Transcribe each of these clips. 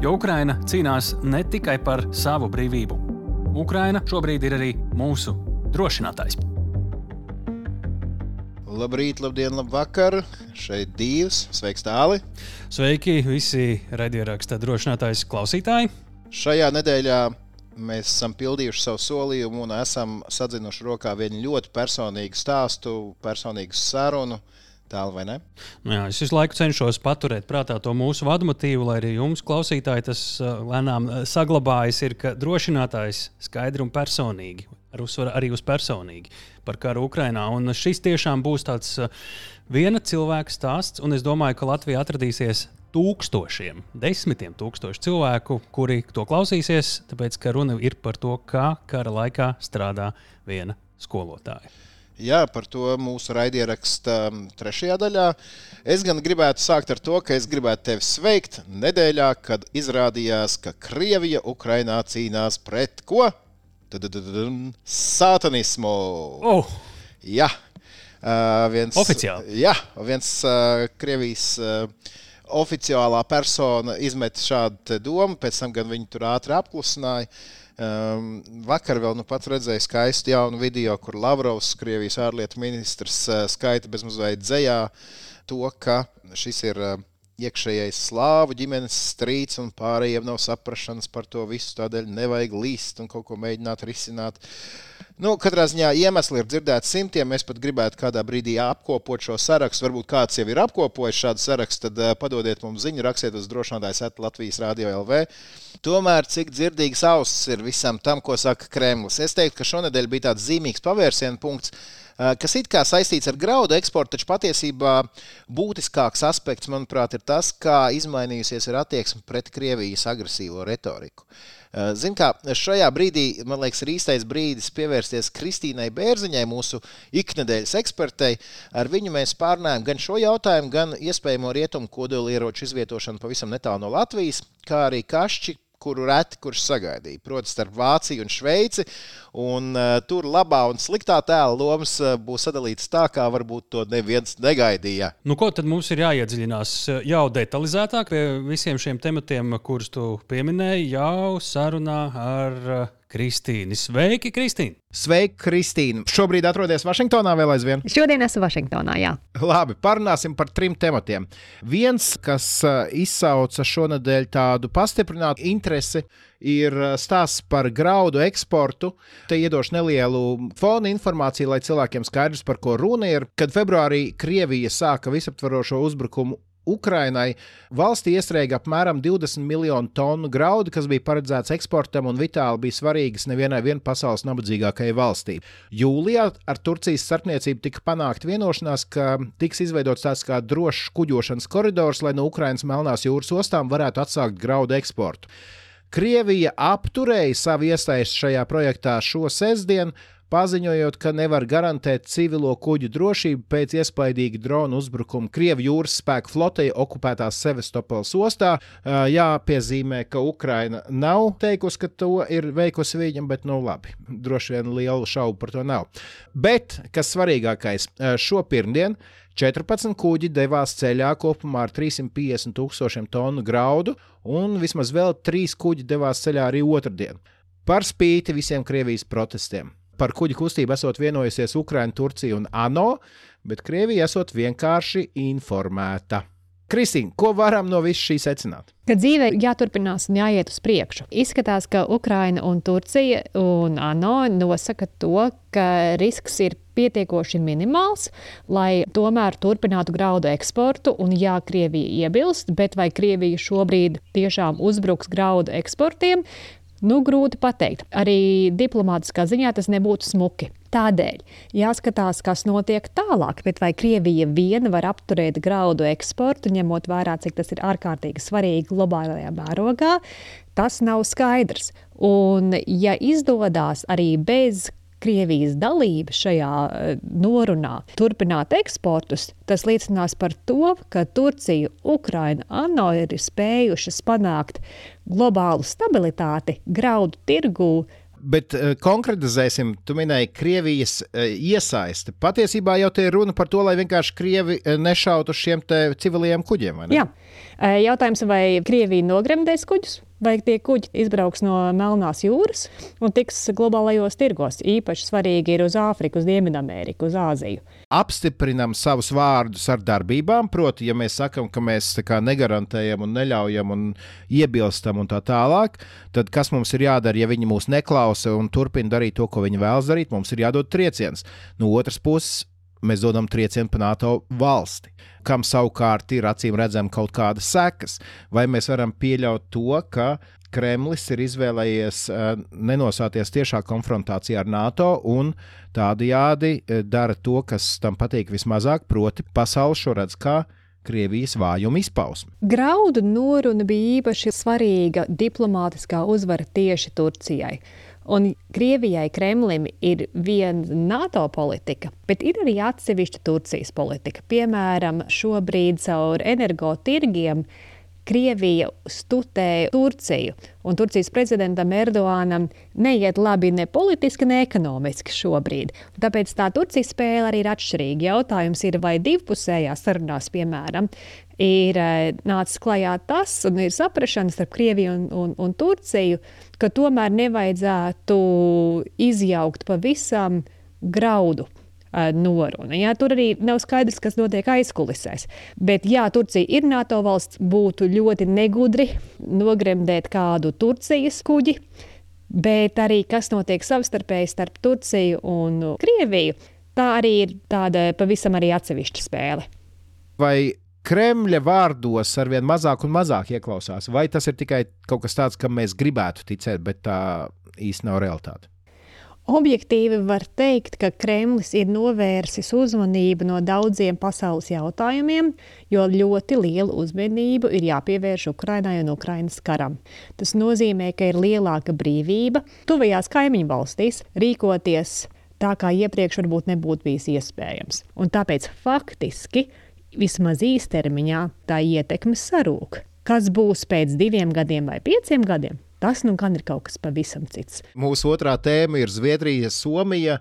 Jo Ukraina cīnās ne tikai par savu brīvību. Ukraina šobrīd ir arī mūsu drošinātājs. Labrīt, labdien, labvakar! Šeit divs, sveiks tāli! Sveiki, visi raidieraksta drošinātājs klausītāji! Šajā nedēļā mēs esam pildījuši savu solījumu un esam sadzinuši rokā vienu ļoti personīgu stāstu, personīgu sarunu. Tālu vai ne? Nu jā, es visu laiku cenšos paturēt prātā to mūsu vadmotīvu, lai arī jums, klausītāji, tas uh, lēnām uh, saglabājas. Ir, ka drošinātājs skaidri un personīgi, ar uzsvaru arī uz personīgi par karu Ukrajinā. Un šis tiešām būs tāds uh, viena cilvēka stāsts, un es domāju, ka Latvija atradīsies tūkstošiem, desmitiem tūkstošu cilvēku, kuri to klausīsies, tāpēc ka runa ir par to, kā kara laikā strādā viena skolotāja. Jā, par to mūsu raidierakstā trešajā daļā. Es gan gribētu sākt ar to, ka es gribētu tevi sveikt nedēļā, kad izrādījās, ka Krievija Ukrainā cīnās pret ko? Sātanismu. Oh. Jā, uh, viens, Oficiāli. Jā, viens uh, Krievijas uh, oficiālā persona izmet šādu domu, pēc tam gan viņi tur ātri apklusināja. Um, vakar vēl nu pats redzēju skaistu jaunu video, kur Lavrovs, Krievijas ārlietu ministrs, uh, skaita bezmazliet dzējā to, ka šis ir uh, iekšējais slāvu ģimenes strīds, un pārējiem nav saprašanas par to visu. Tādēļ nevajag līst un kaut ko mēģināt risināt. Nu, katrā ziņā iemesli ir dzirdēti simtiem. Es pat gribētu kādā brīdī apkopot šo sarakstu. Varbūt kāds jau ir apkopojis šādu sarakstu, tad uh, padodiet mums ziņu, rakstiet uz drošinātājs Latvijas Rādio LV. Tomēr, cik dzirdīgs auss ir visam tam, ko saka Kremlis. Es teiktu, ka šonadēļ bija tāds zīmīgs pavērsienu punkts, kas it kā saistīts ar graudu eksportu, taču patiesībā būtiskāks aspekts, manuprāt, ir tas, kā izmainījusies ir attieksme pret Krievijas agresīvo retoriku. Ziniet, kā šajā brīdī, man liekas, ir īstais brīdis pievērsties Kristīnai Bērziņai, mūsu iknedēļas ekspertei. Ar viņu mēs pārnājam gan šo jautājumu, gan iespējamo rietumu kodolieroču izvietošanu pavisam netālu no Latvijas, kā arī kašķi, kuru reti kurš sagaidīja. Proti, starp Vāciju un Šveici. Un, uh, tur labā un sliktā tēla lomas uh, būs sadalītas tā, kā varbūt to neviens negaidīja. Nu, ko tad mums ir jāiedziļinās jau detalizētāk pie visiem šiem tematiem, kurus tu pieminēji, jau sarunā ar uh, Kristīnu. Sveiki, Kristīne! Sveiki, Kristīne! Šobrīd atrodas Vašingtonā vēl aizvien. Šodien esmu Vašingtonā. Jā. Labi, parunāsim par trim tematiem. Viens, kas uh, izsauca šonadēļ tādu pastiprinātu interesi, ir uh, stāsts par graudu eksportu. Te iedošu nelielu fona informāciju, lai cilvēkiem skaidrs, par ko runa ir. Kad februārī Krievija sāka visaptvarošo uzbrukumu Ukrainai valstī iestrēga apmēram 20 miljonu tonu graudu, kas bija paredzēts eksportam un vitāli bija svarīgas nevienai pasaules nabadzīgākajai valstī. Jūlijā ar Turcijas starpniecību tika panākta vienošanās, ka tiks izveidots tāds kā drošs kuģošanas koridors, lai no Ukrainas Melnās jūras ostām varētu atsākt graudu eksportu. Krievija apturēja savu iesaistu šajā projektā šo sestdienu, paziņojot, ka nevar garantēt civilo kuģu drošību pēc iespaidīga drona uzbrukuma Krievijas jūras spēku flotei okupētās Sevastopols ostā. Jāpiezīmē, ka Ukraina nav teikusi, ka to ir veikusi viņa, bet nu labi, droši vien lielu šaubu par to nav. Bet, kas svarīgākais, šo pirmdienu 14 kuģi devās ceļā kopumā ar 350 tūkstošiem tonu graudu, un vismaz vēl 3 kuģi devās ceļā arī otrdien. Par spīti visiem Krievijas protestiem par kuģu kustību esot vienojusies Ukraina, Turcija un ANO, bet Krievija esot vienkārši informēta. Kristīna, ko varam no visa šī secināt? Ka dzīve jāturpinās un jāiet uz priekšu. Izskatās, ka Ukraina un Turcija un ANO nosaka to, ka risks ir pietiekoši minimāls, lai tomēr turpinātu graudu eksportu. Un, jā, Krievija iebilst, bet vai Krievija šobrīd tiešām uzbruks graudu eksportiem, Nu, grūti pateikt. Arī diplomātiskā ziņā tas nebūtu smuki. Tādēļ jāskatās, kas notiek tālāk. Bet vai Krievija viena var apturēt graudu eksportu, ņemot vērā, cik tas ir ārkārtīgi svarīgi globālajā mērogā, tas nav skaidrs. Un, ja izdodas arī bez Krievijas dalība šajā eh, norunā turpināt eksportus, tas liecinās par to, ka Turcija, Ukraina, ANO ir spējušas panākt globālu stabilitāti graudu tirgū, Bet uh, konkretizēsim, tu minēji Krievijas uh, iesaisti. Patiesībā jau te ir runa par to, lai vienkārši Krievi nešautu šiem civiliem kuģiem. Jā, jautājums, vai Krievija nogremdēs kuģus? Vai tie kuģi izbrauks no Melnās jūras un tiks globālajos tirgos. Īpaši svarīgi ir uz Āfriku, uz Dienvidameriku, uz Āziju. Apstiprinām savus vārdus ar darbībām, proti, ja mēs sakām, ka mēs negarantējam un neļaujam un iebilstam un tā tālāk, tad kas mums ir jādara, ja viņi mūs neklausa un turpina darīt to, ko viņi vēlas darīt, mums ir jādod trieciens. No otras puses, mēs dodam triecienu pa NATO valsti, kam savukārt ir acīm redzami kaut kādas sekas. Vai mēs varam pieļaut to, ka Kremlis ir izvēlējies uh, nenosāties tiešā konfrontācijā ar NATO un tādajādi uh, dara to, kas tam patīk vismazāk, proti, pasauli šo redz kā Krievijas vājuma izpausme. Graudu noruna bija īpaši svarīga diplomātiskā uzvara tieši Turcijai. Un Krievijai, Kremlim ir viena NATO politika, bet ir arī atsevišķa Turcijas politika. Piemēram, šobrīd caur energotirgiem Krievija stutē Turciju, un Turcijas prezidentam Erdoānam neiet labi ne politiski, ne ekonomiski šobrīd. Tāpēc tā Turcijas spēle arī ir atšķirīga. Jautājums ir, vai divpusējās sarunās, piemēram, ir eh, nācis klajā tas, un ir saprašana starp Krieviju un, un, un Turciju, ka tomēr nevajadzētu izjaukt pavisam graudu noruna. Jā, tur arī nav skaidrs, kas notiek aizkulisēs. Bet, ja Turcija ir NATO valsts, būtu ļoti negudri nogremdēt kādu Turcijas kuģi. Bet arī kas notiek savstarpēji starp Turciju un Krieviju, tā arī ir tāda pavisam arī atsevišķa spēle. Vai Kremļa vārdos ar vien mazāk un mazāk ieklausās, vai tas ir tikai kaut kas tāds, kam mēs gribētu ticēt, bet tā īsti nav realitāte? Objektīvi var teikt, ka Kremlis ir novērsis uzmanību no daudziem pasaules jautājumiem, jo ļoti lielu uzmanību ir jāpievērš Ukrainai un Ukrainas karam. Tas nozīmē, ka ir lielāka brīvība tuvajās kaimiņu valstīs rīkoties tā, kā iepriekš varbūt nebūtu bijis iespējams. Un tāpēc faktiski vismaz īstermiņā tā ietekme sarūk. Kas būs pēc diviem gadiem vai pieciem gadiem? Tas nu gan ir kaut kas pavisam cits. Mūsu otrā tēma ir Zviedrija, Somija,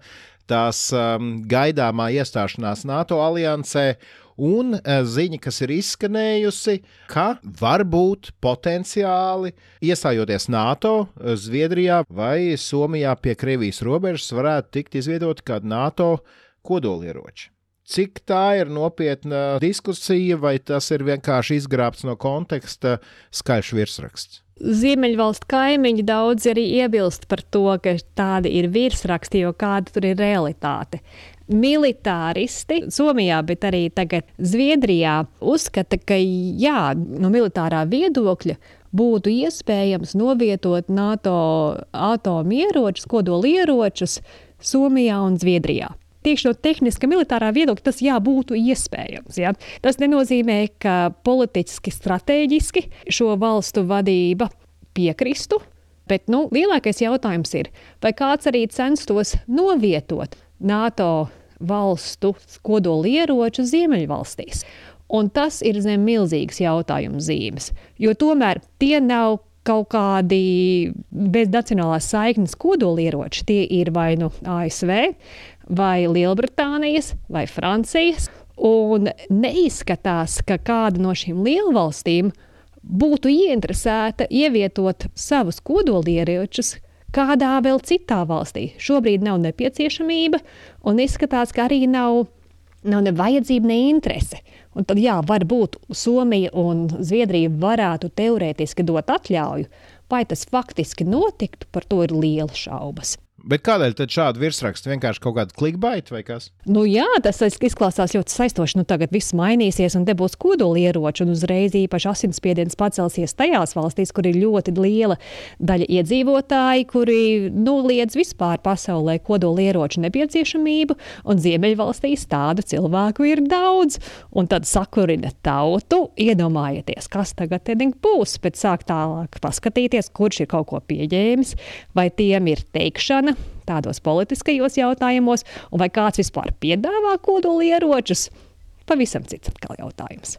tās um, gaidāmā iestāšanās NATO aliansē. Un uh, ziņa, kas ir izskanējusi, ka varbūt potenciāli iestājoties NATO, Zviedrijā vai Somijā pie Krievijas robežas varētu tikt izveidota kāda NATO kodolieroča. Cik tā ir nopietna diskusija, vai tas ir vienkārši izgrābts no konteksta skaļš virsraksts? Ziemeļvalstu kaimiņi daudz arī iebilst par to, ka tādi ir virsraksti, jo kāda tur ir realitāte. Militāristi Somijā, bet arī tagad Zviedrijā uzskata, ka jā, no militārā viedokļa būtu iespējams novietot NATO atomieročus, kodolieročus Somijā un Zviedrijā tieši no tehniska militārā viedokļa tas jā, būtu iespējams. Jā. Tas nenozīmē, ka politiski, strateģiski šo valstu vadība piekristu. Bet nu, lielākais jautājums ir, vai kāds arī censtos novietot NATO valstu kodolieroču Ziemeļvalstīs. Un tas ir zem milzīgas jautājuma zīmes, jo tomēr tie nav kaut kādi bez nacionālās saiknes kodolieroči. Tie ir vai nu ASV, vai Lielbritānijas, vai Francijas. Un neizskatās, ka kāda no šīm lielvalstīm būtu ieinteresēta ievietot savus kodolieročus kādā vēl citā valstī. Šobrīd nav nepieciešamība, un izskatās, ka arī nav, nav ne vajadzība, ne interese. Un tad, jā, varbūt Somija un Zviedrija varētu teorētiski dot atļauju, vai tas faktiski notiktu, par to ir liela šaubas. Bet kādēļ tad šādu virsrakstu? Vienkārši kaut kāda klikbaita vai kas? Nu, jā, tas izklausās ļoti saistoši. Nu, tagad viss mainīsies, un te būs kodolieroči, un uzreiz īpaši asinsspiediens pacelsies tajās valstīs, kur ir ļoti liela daļa iedzīvotāji, kuri nu, liedz vispār pasaulē kodolieroču nepieciešamību, un Ziemeļvalstīs tādu cilvēku ir daudz. Un tad sakurina tautu. Iedomājieties, kas tagad būs, pēc sāk tālāk paskatīties, kurš ir kaut ko pieņēmis, vai tiem ir teikšana tādos politiskajos jautājumos, un vai kāds vispār piedāvā kodolieročus, pavisam cits atkal jautājums.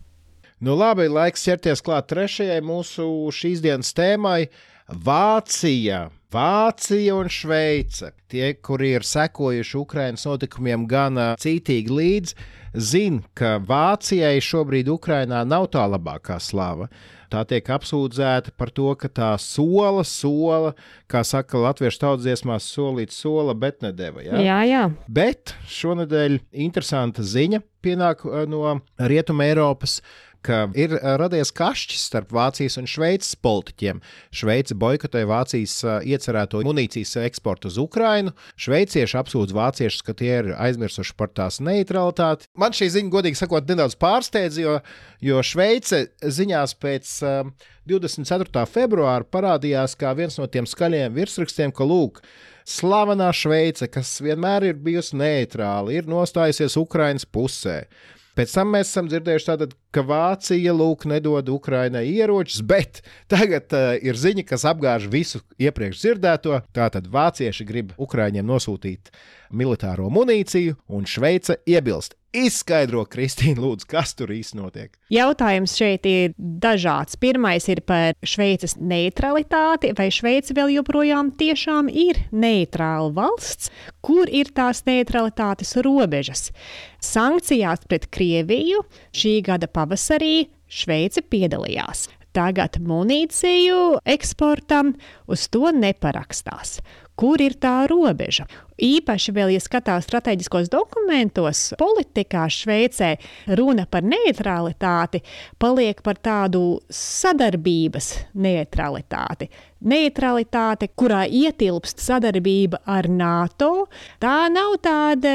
Nu, labi, laiks ķerties klāt trešajai mūsu šīs dienas tēmai - Vācija. Vācija un Šveice. Tie, kuri ir sekojuši Ukraiņas notikumiem gan cītīgi līdzi, zina, ka Vācijai šobrīd Ukrainā nav tā labākā slava. Tā tiek apsūdzēta par to, ka tā sola, sola, kā saka latviešu tautsdziesmās, solīt sola, bet nedēva. Ja? Jā, jā. Bet šonadēļ interesanta ziņa pienāk no Rietumē Eiropas ka ir radies kašķis starp Vācijas un Šveices politiķiem. Šveice boikotē Vācijas iecerēto munīcijas eksportu uz Ukrajinu. Šveicieši apsūdz vāciešus, ka tie ir aizmirsuši par tās neutralitāti. Man šī ziņa, godīgi sakot, nedaudz pārsteidz, jo, jo Šveice ziņās pēc uh, 24. februāra parādījās kā viens no tiem skaļiem virsrakstiem, ka lūk, slavenā Šveice, kas vienmēr ir bijusi neitrāla, ir nostājusies Ukraiņas pusē. Pēc tam mēs esam dzirdējuši, tātad, ka Vācija lūk, nedod Ukraiņai ieročus, bet tagad uh, ir ziņa, kas apgāž visu iepriekš dzirdēto. Tātad vācieši grib Ukraiņiem nosūtīt militāro munīciju, un Šveice iebilst. Izskaidro, Kristīna, lūdzu, kas tur īstenībā notiek. Jautājums šeit ir dažāds. Pirmais ir par Šveices neutralitāti, vai Šveice vēl joprojām tiešām ir neitrāla valsts, kur ir tās neutralitātes robežas. Sankcijās pret Krieviju šī gada pavasarī Šveice piedalījās. Tagad munīciju eksportam uz to neparakstās. Kur ir tā robeža? Īpaši vēl, ja skatās strateģiskos dokumentos, politikā Šveicē runa par neutralitāti paliek par tādu sadarbības neutralitāti. Neutralitāte, kurā ietilpst sadarbība ar NATO, tā nav tāda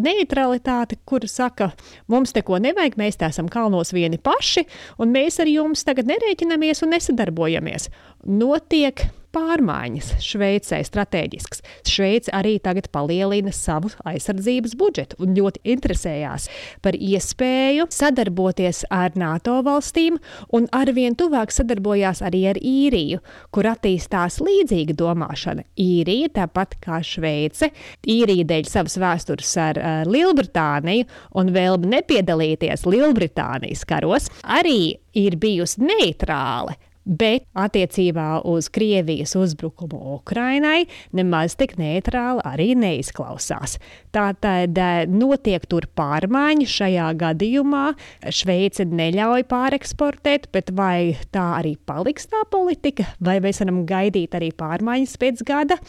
neutralitāte, kur saka, mums neko nevajag, mēs te esam kalnos vieni paši, un mēs ar jums tagad nerēķinamies un nesadarbojamies. Notiek pārmaiņas Šveicē strateģisks. Šveice arī tagad palielina savu aizsardzības budžetu un ļoti interesējās par iespēju sadarboties ar NATO valstīm un arvien tuvāk sadarbojās arī ar īriju, kur attīstās līdzīga domāšana. Īrija, tāpat kā Šveice, īrija dēļ savas vēstures ar uh, Lielbritāniju un vēlme nepiedalīties Lielbritānijas karos, arī ir bijusi neitrāla Bet attiecībā uz Krievijas uzbrukumu Ukrainai nemaz tik neitrāli arī neizklausās. Tātad eh, notiek tur pārmaiņas šajā gadījumā. Šveice neļauj pāreksportēt, bet vai tā arī paliks tā politika, vai mēs varam gaidīt arī pārmaiņas pēc gada?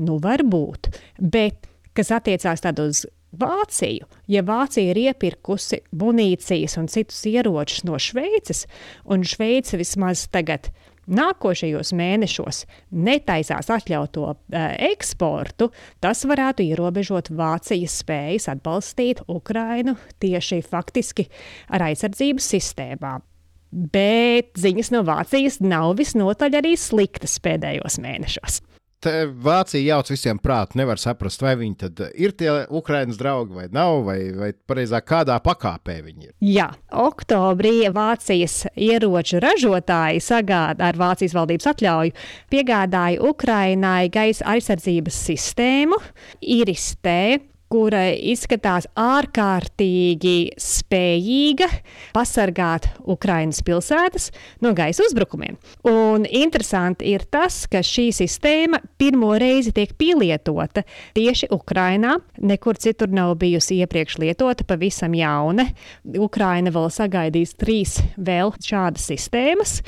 Nu, varbūt. Bet kas attiecās uz Vāciju. Ja Vācija ir iepirkusi munīcijas un citus ieročus no Šveices, un Šveice vismaz tagad nākošajos mēnešos netaisās atļaut to uh, eksportu, tas varētu ierobežot Vācijas spējas atbalstīt Ukrainu tieši faktiski ar aizsardzības sistēmām. Bet ziņas no Vācijas nav visnotaļ arī sliktas pēdējos mēnešos. Vācija jauc visiem prātu, nevar saprast, vai viņi tad ir tie Ukraiņas draugi vai nav, vai, vai pareizāk kādā pakāpē viņi ir. Jā, oktobrī Vācijas ieroču ražotāji sagādā ar Vācijas valdības atļauju piegādāja Ukrainai gaisa aizsardzības sistēmu, IRIS-T kura izskatās ārkārtīgi spējīga pasargāt Ukraiņas pilsētas no gaisa uzbrukumiem. Un interesanti ir tas, ka šī sistēma pirmo reizi tiek pielietota tieši Ukrainā. Nekur citur nav bijusi iepriekš lietota, pavisam jauna. Ukraina vēl sagaidīs trīs vēl šādas sistēmas.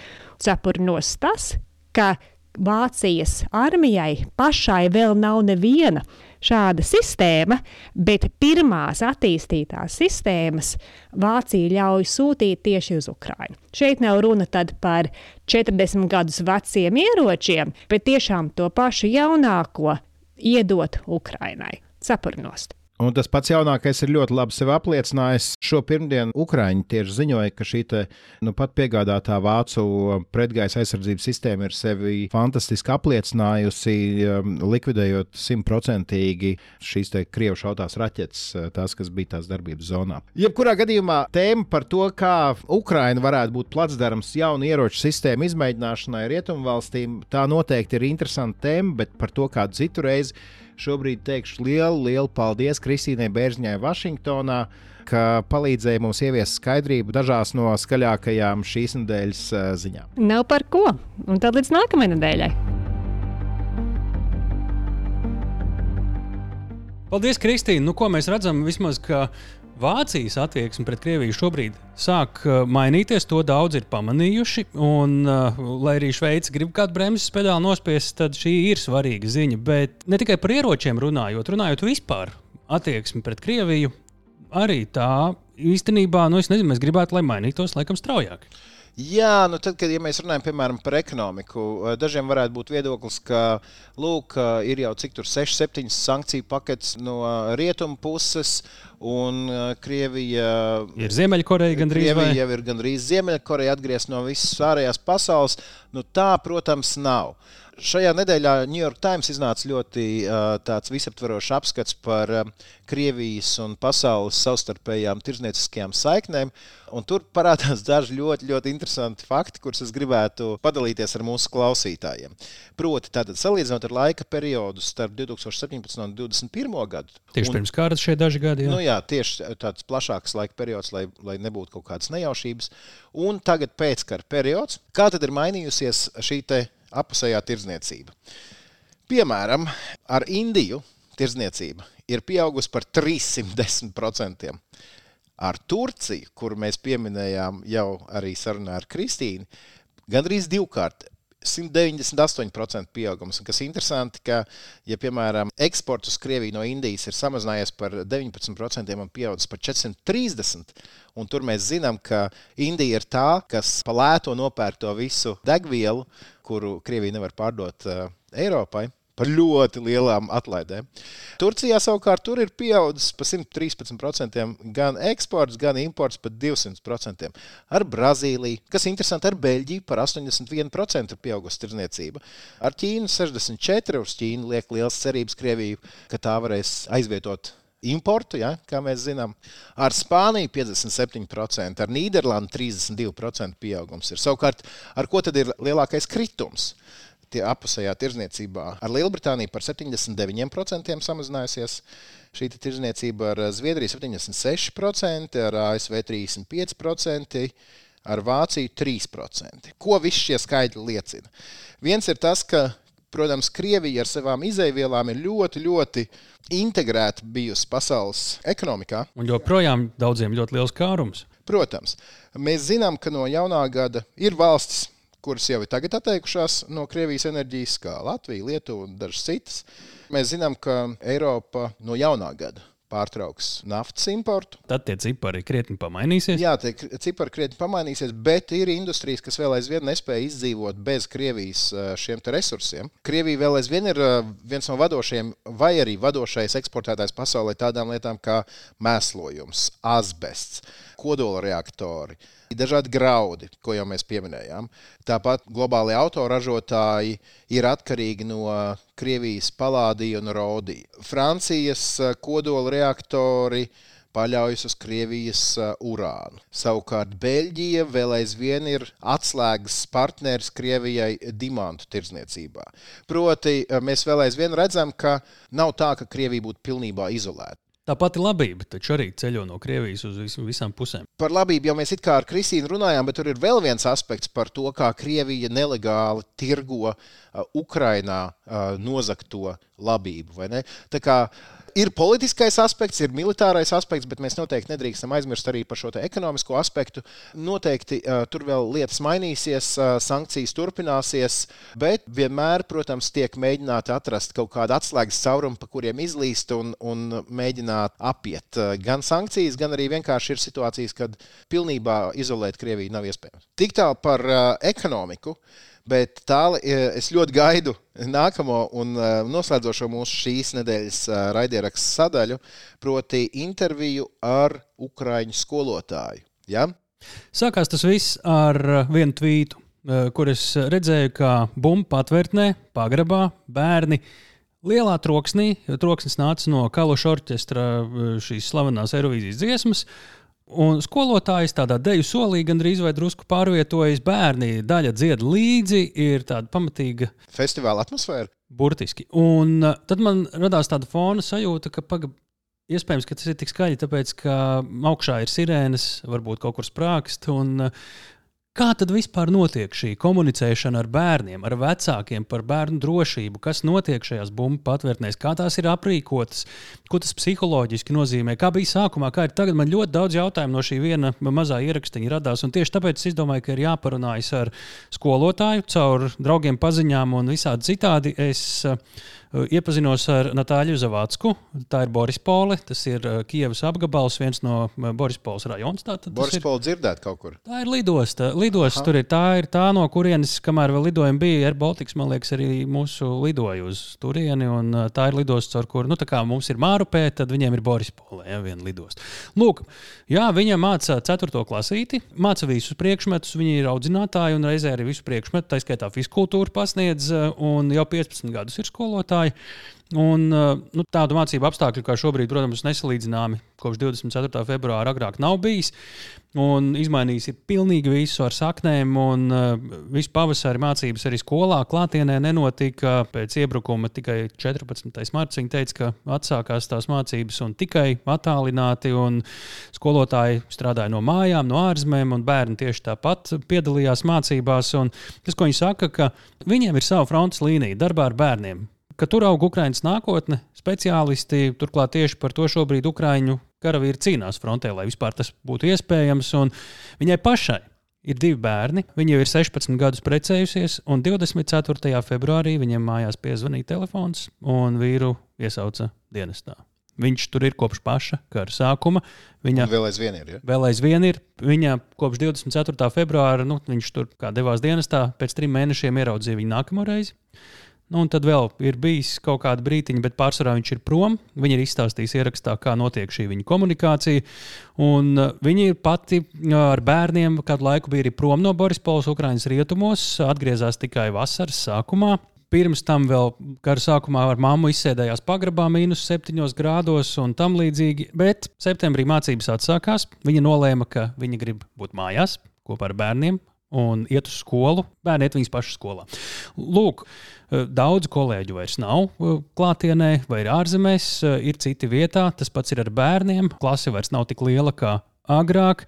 Cepurnos tas, ka Vācijas armijai pašai vēl nav neviena šāda sistēma, bet pirmās attīstītās sistēmas Vācija ļauj sūtīt tieši uz Ukrajinu. Šeit nav runa par 40 gadus veciem ieročiem, bet tiešām to pašu jaunāko iedot Ukrainai. Cepurnost. Un tas pats jaunākais ir ļoti labi sev apliecinājis. Šo pirmdienu Ukrāņi tieši ziņoja, ka šī te, nu, pat piegādātā vācu pretgaisa aizsardzības sistēma ir sevi fantastiski apliecinājusi, um, likvidējot simtprocentīgi šīs krievu šautās raķetes, uh, tās, kas bija tās darbības zonā. Jebkurā gadījumā tēma par to, kā Ukraina varētu būt placdarms jaunu ieroču sistēmu izmēģināšanai rietumvalstīm, tā noteikti ir interesanta tēma, bet par to kādu citu reizi Šobrīd teikšu lielu, lielu paldies Kristīnai Bērziņai Vašingtonā, ka palīdzēja mums ieviest skaidrību dažās no skaļākajām šīs nedēļas ziņām. Nav par ko. Un tad līdz nākamajai nedēļai. Paldies, Kristīne. Nu, ko mēs redzam? Vismaz, ka Vācijas attieksme pret Krieviju šobrīd sāk uh, mainīties. To daudz ir pamanījuši. Un, uh, lai arī Šveice grib kādu bremzes pedāli nospiest, tad šī ir svarīga ziņa. Bet ne tikai par ieročiem runājot, runājot vispār attieksmi pret Krieviju, arī tā īstenībā, nu, es nezinu, mēs gribētu, lai mainītos laikam straujāk. Jā, nu tad, kad ja mēs runājam piemēram, par ekonomiku, eh, dažiem varētu būt viedoklis, ka lūk, eh, ir jau cik tur 6, 7 sankciju paketes no eh, rietumu puses, un Krievija ir Ziemeļkoreja gandrīz. Krievija jau ir gandrīz Ziemeļkoreja atgriezt no visas ārējās pasaules. Nu, tā, protams, nav. Šajā nedēļā New York Times iznāca ļoti uh, visaptverošs apskats par uh, Krievijas un pasaules savstarpējām tirzniecīskajām saiknēm. Tur parādās daži ļoti, ļoti interesanti fakti, kurus es gribētu padalīties ar mūsu klausītājiem. Proti, tātad salīdzinot ar laika periodu starp 2017 un 2021 gadu. Tieši un, pirms kārtas šie daži gadi. Jā, nu jā tieši tāds plašāks laika periods, lai, lai nebūtu kaut kādas nejaušības. Un tagad pēckara periods. Kā tad ir mainījusies šī apusējā tirdzniecība. Piemēram, ar Indiju tirdzniecība ir pieaugusi par 310%. Ar Turciju, kuru mēs pieminējām jau arī sarunā ar Kristīnu, gandrīz divkārt 198% pieaugums. Kas interesanti, ka, ja, piemēram, eksports uz Krieviju no Indijas ir samazinājies par 19% un pieaudzis par 430%, un tur mēs zinām, ka Indija ir tā, kas pa lēto nopērk to visu degvielu, kuru Krievija nevar pārdot uh, Eiropai par ļoti lielām atlaidēm. Turcijā savukārt tur ir pieaudzis par 113%, gan eksports, gan imports par 200%. Ar Brazīliju, kas ir interesanti, ar Beļģiju par 81% pieaugusi tirdzniecība. Ar Ķīnu 64% uz Ķīnu liek liels cerības Krieviju, ka tā varēs aizvietot importu, ja, kā mēs zinām. Ar Spāniju 57%, ar Nīderlandi 32% pieaugums ir. Savukārt, ar ko tad ir lielākais kritums? tie apusējā tirzniecībā ar Lielbritāniju par 79% samazinājusies. Šī tirzniecība ar Zviedriju 76%, ar ASV 35%, ar Vāciju 3%. Ko visi šie skaitļi liecina? Viens ir tas, ka, protams, Krievija ar savām izēvielām ir ļoti, ļoti integrēta bijusi pasaules ekonomikā. Un joprojām daudziem ļoti liels kārums. Protams, mēs zinām, ka no jaunā gada ir valstis, kuras jau ir tagad atteikušās no Krievijas enerģijas, kā Latvija, Lietuva un dažas citas. Mēs zinām, ka Eiropa no jaunā gada pārtrauks naftas importu. Tad tie cipari krietni pamainīsies. Jā, tie cipari krietni pamainīsies, bet ir industrijas, kas vēl aizvien nespēja izdzīvot bez Krievijas šiem resursiem. Krievija vēl aizvien ir viens no vadošajiem, vai arī vadošais eksportētājs pasaulē tādām lietām kā mēslojums, asbests, kodola reaktori dažādi graudi, ko jau mēs pieminējām. Tāpat globālajie autoražotāji ir atkarīgi no Krievijas palādija un rodija. Francijas eh, kodola reaktori paļaujas uz Krievijas uh, urānu. Savukārt Beļģija vēl aizvien ir atslēgas partneris Krievijai dimantu tirdzniecībā. Proti, uh, mēs vēl aizvien redzam, ka nav tā, ka Krievija būtu pilnībā izolēta. Tā pati labība taču arī ceļo no Krievijas uz vis, visām pusēm. Par labību jau mēs it kā ar Kristīnu runājām, bet tur ir vēl viens aspekts par to, kā Krievija nelegāli tirgo uh, Ukrainā uh, nozagto labību. Tā kā ir politiskais aspekts, ir militārais aspekts, bet mēs noteikti nedrīkstam aizmirst arī par šo ekonomisko aspektu. Noteikti uh, tur vēl lietas mainīsies, uh, sankcijas turpināsies, bet vienmēr, protams, tiek mēģināti atrast kaut kādu atslēgas caurumu, pa kuriem izlīst un, un mēģināt apiet uh, gan sankcijas, gan arī vienkārši ir situācijas, kad pilnībā izolēt Krieviju nav iespējams. Tik tālu par uh, ekonomiku. Bet tālāk es ļoti gaidu nākamo un noslēdzošo mūsu šīs nedēļas raidierakstu sadaļu, proti, interviju ar Ukrāņu skolotāju. Ja? Sākās tas viss ar vienu tvītu, kur es redzēju, ka bumbu patvērtnē, pagrabā bērni lielā troksnī, jo troksnis nāca no Kaluša orķestra šīs slavenās Eirovīzijas dziesmas. Un skolotājs tādā deju solī gandrīz vai drusku pārvietojas. Bērni daļa dzied līdzi, ir tāda pamatīga festivāla atmosfēra. Burtiski. Un uh, tad man radās tāda fona sajūta, ka paga, iespējams, ka tas ir tik skaļi, tāpēc ka augšā ir sirēnas, varbūt kaut kur sprākst. Un, uh, Kā tad vispār notiek šī komunicēšana ar bērniem, ar vecākiem par bērnu drošību? Kas notiek šajās bumbu patvērtnēs, kā tās ir aprīkotas, ko tas psiholoģiski nozīmē? Kā bija sākumā, kā ir tagad? Man ļoti daudz jautājumu no šī viena mazā ierakstiņa radās. Tieši tāpēc es domāju, ka ir jāparunājas ar skolotāju, caur draugiem, paziņām un visādi citādi. Es, uh, Iepazinos ar Natāļu Zavācku. Tā ir Borispole. Tas ir Kievas apgabals, viens no Borispoles rajonus. Borispole dzirdēt kaut kur. Tā ir lidosta. Lidosta tur ir tā, ir tā, no kurienes, kamēr vēl lidojumi bija, Air Baltics, man liekas, arī mūsu lidoja uz turieni. Tā ir lidosta, ar kuru, nu, mums ir Mārupē, tad viņiem ir Borispole, ja viena lidosta. Lūk, jā, viņa māca 4. klasīti, māca visus priekšmetus, viņa ir audzinātāja un reizē arī visu priekšmetu, tā skaitā fizkultūru pasniedz, un jau 15 gadus ir skolotāja skolotāji. Un, uh, nu, tādu mācību apstākļu, kā šobrīd, protams, nesalīdzināmi kopš 24. februāra agrāk nav bijis. Un izmainījis ir pilnīgi visu ar saknēm, un uh, visu pavasari mācības arī skolā klātienē nenotika. Pēc iebrukuma tikai 14. martā viņa teica, ka atsākās tās mācības un tikai attālināti. Un skolotāji strādāja no mājām, no ārzemēm, un bērni tieši tāpat piedalījās mācībās. Un tas, ko viņi saka, ka viņiem ir sava frontes līnija darbā ar bērniem ka tur aug Ukraiņas nākotne. Speciālisti turklāt tieši par to šobrīd Ukrāņu karavīri cīnās frontē, lai vispār tas būtu iespējams. Viņai pašai ir divi bērni. Viņa jau ir 16 gadus precējusies, un 24. februārī viņiem mājās piezvanīja telefons, un vīru iesauca dienestā. Viņš tur ir kopš paša kara sākuma. Viņa vēl aizvien ir. Ja? Vēl aizvien ir. Viņa kopš 24. februāra, nu, viņš tur devās dienestā, pēc trim mēnešiem ieraudzīja viņu nākamo reizi. Nu, un tad vēl ir bijis kaut kāda brīdiņa, bet pārsvarā viņš ir prom. Viņa ir izstāstījusi ierakstā, kā notiek šī viņa komunikācija. Un uh, viņa ir pati uh, ar bērniem kādu laiku bija arī prom no Borispolas, Ukraiņas rietumos, atgriezās tikai vasaras sākumā. Pirms tam vēl kara sākumā ar mammu izsēdējās pagrabā, mīnus 7 grādos un tam līdzīgi. Bet septembrī mācības atsākās. Viņa nolēma, ka viņa grib būt mājās kopā ar bērniem un iet uz skolu. Bērni iet viņas pašas skolā. Lūk, daudz kolēģu vairs nav eh, klātienē vai ir ārzemēs, eh, ir citi vietā. Tas pats ir ar bērniem. Klase vairs nav tik liela kā agrāk.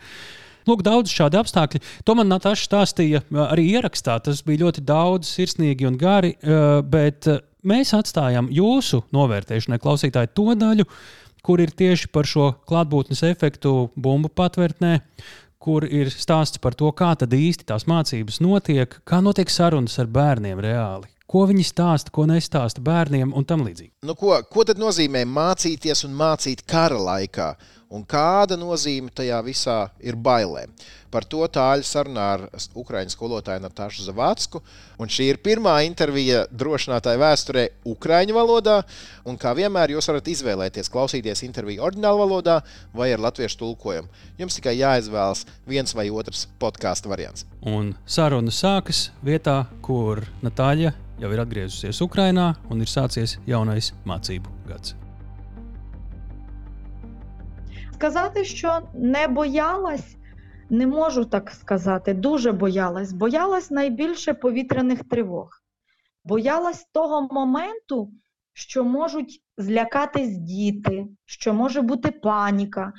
Lūk, daudz šādu apstākļu. To man Natāša stāstīja arī ierakstā. Tas bija ļoti daudz, sirsnīgi un gari, bet mēs atstājam jūsu novērtēšanai, klausītāji, to daļu, kur ir tieši par šo klātbūtnes efektu bumbu patvērtnē, kur ir stāsts par to, kā tad īsti tās mācības notiek, kā notiek sarunas ar bērniem reāli. Ko viņi stāsta, ko nestāsta bērniem un tam līdzīgi. Nu, ko, ko tad nozīmē mācīties un mācīt kara laikā? Un kāda nozīme tajā visā ir bailēm? Par to tāļu sarunā ar Ukrāņu skolotāju Natāšu Zavacku. Un šī ir pirmā intervija drošinātāja vēsturē Ukrāņu valodā. Un kā vienmēr, jūs varat izvēlēties klausīties interviju oriģinālā valodā vai ar latviešu tulkojumu. Jums tikai jāizvēlas viens vai otrs podkāstu variants. Un saruna sākas vietā, kur Natāļa jau ir atgriezusies Ukrajinā un ir sācies jaunais mācību gads. Сказати, що не боялась, не можу так сказати. Дуже боялась. Боялась найбільше повітряних тривог. Боялась того моменту, що можуть zlakāties dīti, šo može būt panika.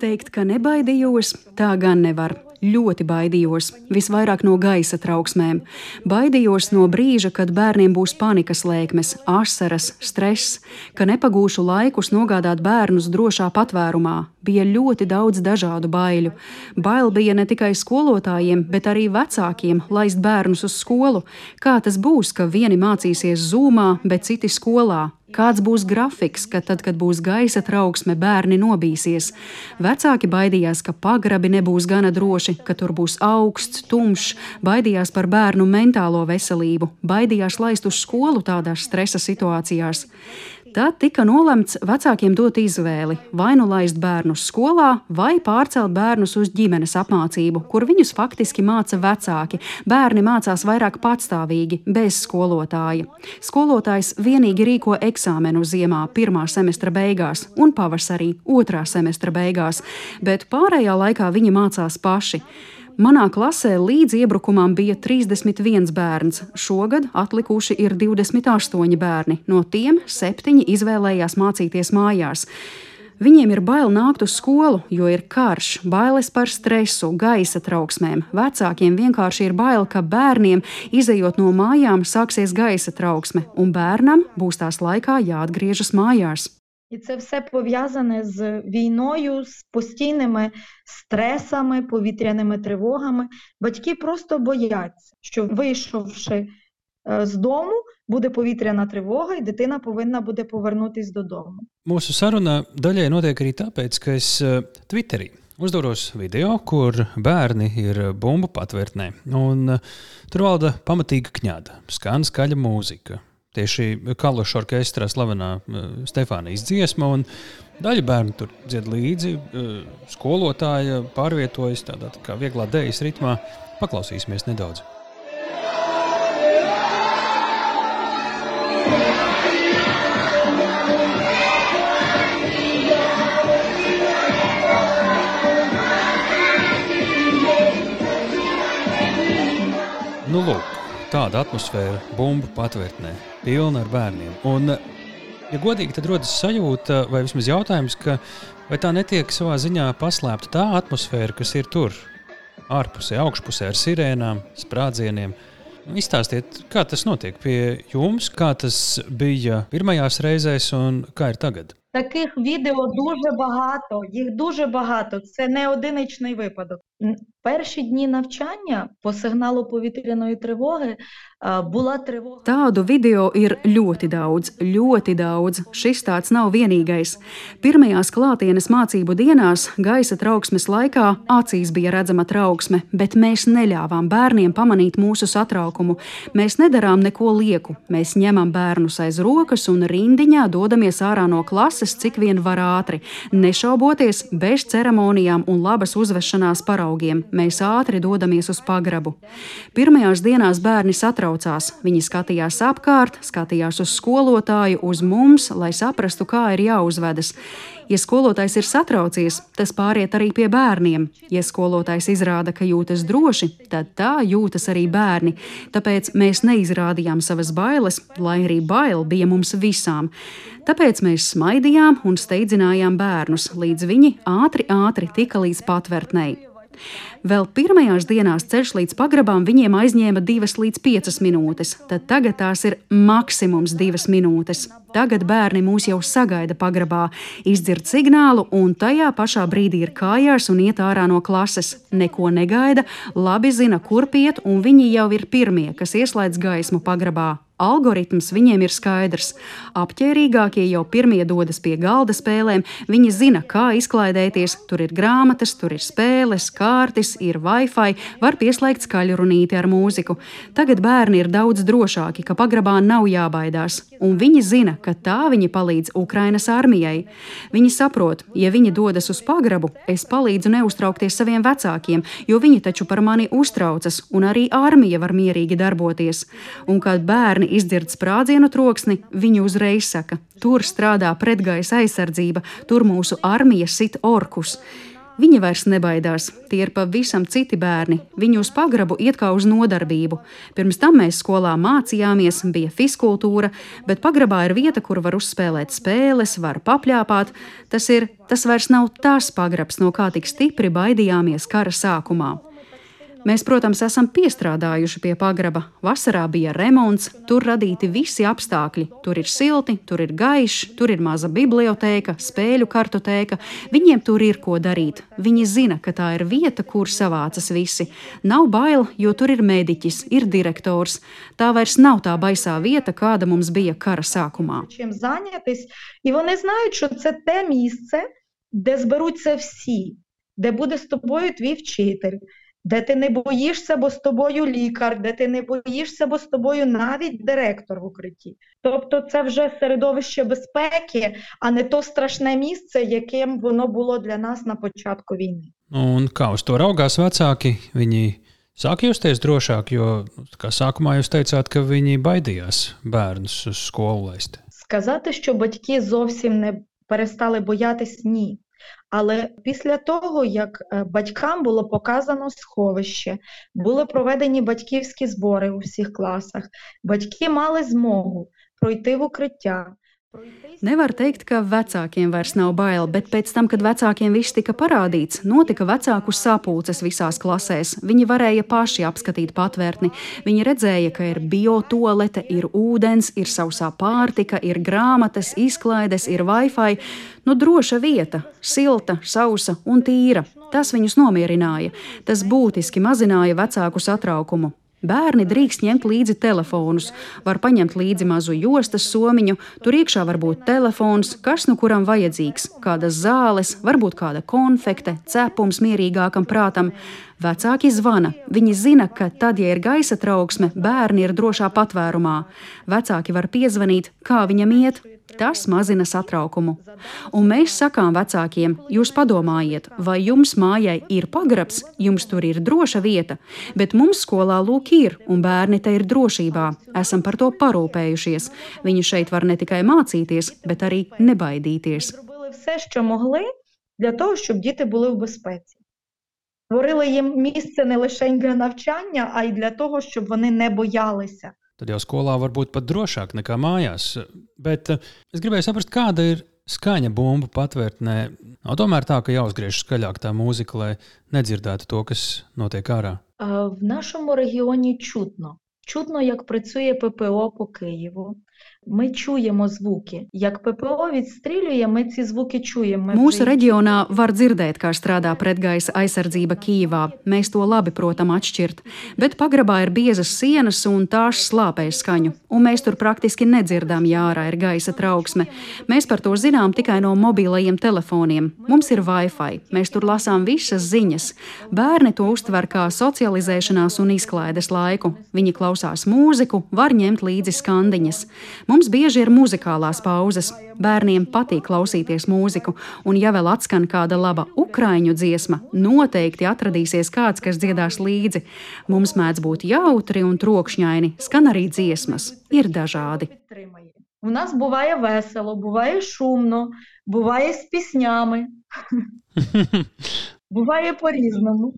Teikt, ka nebaidījos, tā gan nevar. Ļoti baidījos, visvairāk no gaisa trauksmēm. Baidījos no brīža, kad bērniem būs panikas lēkmes, asaras, stress, ka nepagūšu laikus nogādāt bērnus drošā patvērumā. Bija ļoti daudz dažādu baiļu. Bail bija ne tikai skolotājiem, bet arī vecākiem laist bērnus uz skolu. Kā tas būs, ka vieni mācīsies zūmā, bet citi skolā? Kāds būs grafiks, ka tad, kad būs gaisa trauksme, bērni nobīsies? Vecāki baidījās, ka pagrabi nebūs gana droši, ka tur būs augsts, tumšs, baidījās par bērnu mentālo veselību, baidījās laist uz skolu tādās stresa situācijās. Tad tika nolemts vecākiem dot izvēli vai nu laist bērnus skolā, vai pārcelt bērnus uz ģimenes apmācību, kur viņus faktiski māca vecāki. Bērni mācās vairāk patstāvīgi, bez skolotāja. Skolotājs vienīgi rīko eksāmenu ziemā, pirmā semestra beigās un pavasarī, otrā semestra beigās, bet pārējā laikā viņi mācās paši. Manā klasē līdz iebrukumam bija 31 bērns. Šogad atlikuši ir 28 bērni. No tiem septiņi izvēlējās mācīties mājās. Viņiem ir bail nākt uz skolu, jo ir karš, bailes par stresu, gaisa trauksmēm. Vecākiem vienkārši ir bail, ka bērniem, izējot no mājām, sāksies gaisa trauksme, un bērnam būs tās laikā jāatgriežas mājās. І це все пов'язане з війною, з постійними стресами, повітряними тривогами. Батьки просто бояться, що вийшовши з дому, буде повітряна тривога, і дитина повинна буде повернутись додому. Mūsu saruna daļai notiek arī tāpēc, ka uzdoros video, kur bērni ir bumbu patvērtnē. Un tur valda pamatīga kņāda, skan skaļa mūzika tieši Kaloša orķestrā slavenā Stefānijas dziesma. Daļa bērnu tur dzied līdzi, skolotāja pārvietojas tādā tā kā vieglā dēļas ritmā. Paklausīsimies nedaudz. Nu, lūk, tāda atmosfēra bumbu patvērtnē pilna ar bērniem. Un, ja godīgi, tad rodas sajūta, vai vismaz jautājums, ka vai tā netiek savā ziņā paslēpta tā atmosfēra, kas ir tur, ārpusē, augšpusē ar sirēnām, sprādzieniem. Izstāstiet, kā tas notiek pie jums, kā tas bija pirmajās reizēs un kā ir tagad. Таких відео дуже багато, їх дуже багато. Це не одиничний випадок. Перші дні навчання по сигналу повітряної тривоги була tривога. Tādu video ir ļoti daudz, ļoti daudz. Šis tāds nav vienīgais. Pirmajās klātienes mācību dienās, gaisa trauksmes laikā, acīs bija redzama trauksme, bet mēs neļāvām bērniem pamanīt mūsu satraukumu. Mēs nedarām neko lieku. Mēs ņemam bērnus aiz rokas un rindiņā dodamies ārā no klases, cik vien var ātri, nešauboties, bez ceremonijām un labas uzvešanās paraugiem mēs ātri dodamies uz pagrabu. Pirmajās dienās bērni satraucās. Viņi skatījās apkārt, skatījās uz skolotāju, uz mums, lai saprastu, kā ir jāuzvedas. Ja skolotājs ir satraucies, tas pāriet arī pie bērniem. Ja skolotājs izrāda, ka jūtas droši, tad tā jūtas arī bērni. Tāpēc mēs neizrādījām savas bailes, lai arī bail bija mums visām. Tāpēc mēs smaidījām un steidzinājām bērnus, līdz viņi ātri, ātri tika līdz patvērtnei. Vēl pirmajās dienās ceļš līdz pagrabām viņiem aizņēma 2 līdz 5 minūtes, tad tagad tās ir maksimums 2 minūtes. Tagad bērni mūs jau sagaida pagrabā, izdzird signālu un tajā pašā brīdī ir kājās un iet ārā no klases. Neko negaida, labi zina, kur piet, un viņi jau ir pirmie, kas ieslēdz gaismu pagrabā. Algoritms viņiem ir skaidrs. Apģērbīgākie jau pirmie dodas pie galda spēlēm. Viņi zina, kā izklaidēties. Tur ir grāmatas, tur ir spēles, kārtas, ir Wi-Fi, var pieslēgt skaļrunīti ar mūziku. Tagad bērni ir daudz drošāki, ka pagrabā nav jābaidās. Un viņi zina, ka tā viņi palīdz Ukrainas armijai. Viņi saprot, ja viņi dodas uz pagrabu, es palīdzu neuztraukties saviem vecākiem, jo viņi taču par mani uztraucas, un arī armija var mierīgi darboties. Un kad bērni izdzird sprādzienu troksni, viņi uzreiz saka, tur strādā pretgaisa aizsardzība, tur mūsu armija sit orkus. Viņi vairs nebaidās, tie ir pavisam citi bērni. Viņi uz pagrabu iet kā uz nodarbību. Pirms tam mēs skolā mācījāmies, bija fiskultūra, bet pagrabā ir vieta, kur var uzspēlēt spēles, var papļāpāt. Tas ir, tas vairs nav tas pagrabs, no kā tik stipri baidījāmies kara sākumā. Mēs, protams, esam piestrādājuši pie pagraba. Vasarā bija remonts, tur radīti visi apstākļi. Tur ir silti, tur ir gaišs, tur ir maza biblioteka, spēļu kartoteka. Viņiem tur ir ko darīt. Viņi zina, ka tā ir vieta, kur savācas visi. Nav bail, jo tur ir mediķis, ir direktors. Tā vairs nav tā baisā vieta, kāda mums bija kara sākumā. Чим зайнятись, і вони знають, що це те місце, де зберуться всі, де буде з тобою твій вчитель, де ти не боїшся, бо з тобою лікар, де ти не боїшся, бо з тобою навіть директор в укритті. Тобто це вже середовище безпеки, а не то страшне місце, яким воно було для нас на початку війни. Un kā uz to raugās vecāki? Viņi sāk justies drošāk, jo kā sākumā jūs teicāt, ka viņi baidījās bērnus uz skolu laist. Сказати, що батьки зовсім не перестали боятись, ні. Але після того, як е, батькам було показано сховище, були проведені батьківські збори у всіх класах, батьки мали змогу пройти в укриття. Nevar teikt, ka vecākiem vairs nav bail, bet pēc tam, kad vecākiem viss tika parādīts, notika vecāku sapulces visās klasēs. Viņi varēja paši apskatīt patvērtni. Viņi redzēja, ka ir biotoalete, ir ūdens, ir sausā pārtika, ir grāmatas, izklaides, ir Wi-Fi. Nu, droša vieta, silta, sausa un tīra. Tas viņus nomierināja. Tas būtiski mazināja vecāku satraukumu. Bērni drīkst ņemt līdzi telefonus, var paņemt līdzi mazu jostas somiņu, tur iekšā var būt telefons, kas nu kuram vajadzīgs, kādas zāles, varbūt kāda konfekte, cepums mierīgākam prātam. Vecāki zvana. Viņi zina, ka tad, ja ir gaisa trauksme, bērni ir drošā patvērumā. Vecāki var piezvanīt, kā viņam iet, Tas mazina satraukumu. Un mēs sakām vecākiem, jūs padomājiet, vai jums mājai ir pagrabs, jums tur ir droša vieta, bet mums skolā lūk ir, un bērni te ir drošībā. Esam par to parūpējušies. Viņi šeit var ne tikai mācīties, bet arī nebaidīties. Зробили все, що могли для того, щоб діти були в безпеці. Створили їм місце не лише для навчання, а й для того, щоб вони не боялися. Tad jau skolā var būt pat drošāk nekā mājās. Bet eh, es gribēju saprast, kāda ir skaņa bumbu patvērtnē. Nav tomēr tā, ka jāuzgriež skaļāk tā mūzika, lai nedzirdētu to, kas notiek ārā. А, В нашому регіоні чутно. Чутно, як працює ППО по Києву. Ми чуємо звуки. Як ППО відстрілює, ми ці звуки чуємо. Ми Mūsu вже їх reģionā var dzirdēt, kā strādā pretgaisa aizsardzība Kīvā. Mēs to labi protam atšķirt. Bet pagrabā ir biezas sienas un tās slāpēja skaņu, un mēs tur praktiski nedzirdām, ja ārā ir gaisa trauksme. Mēs par to zinām tikai no mobilajiem telefoniem. Mums ir Wi-Fi, mēs tur lasām visas ziņas. Bērni to uztver kā socializēšanās un izklaides laiku. Viņi klausās mūziku, var ņemt līdzi skandiņas. Mums bieži ir muzikālās pauzes. Bērniem patīk klausīties mūziku, un ja vēl atskan kāda laba ukraiņu dziesma, noteikti atradīsies kāds, kas dziedās līdzi. Mums mēdz būt jautri un trokšņaini, skan arī dziesmas, ir dažādi. підтримає. У нас буває весело, буває шумно, буває з піснями, буває по-різному.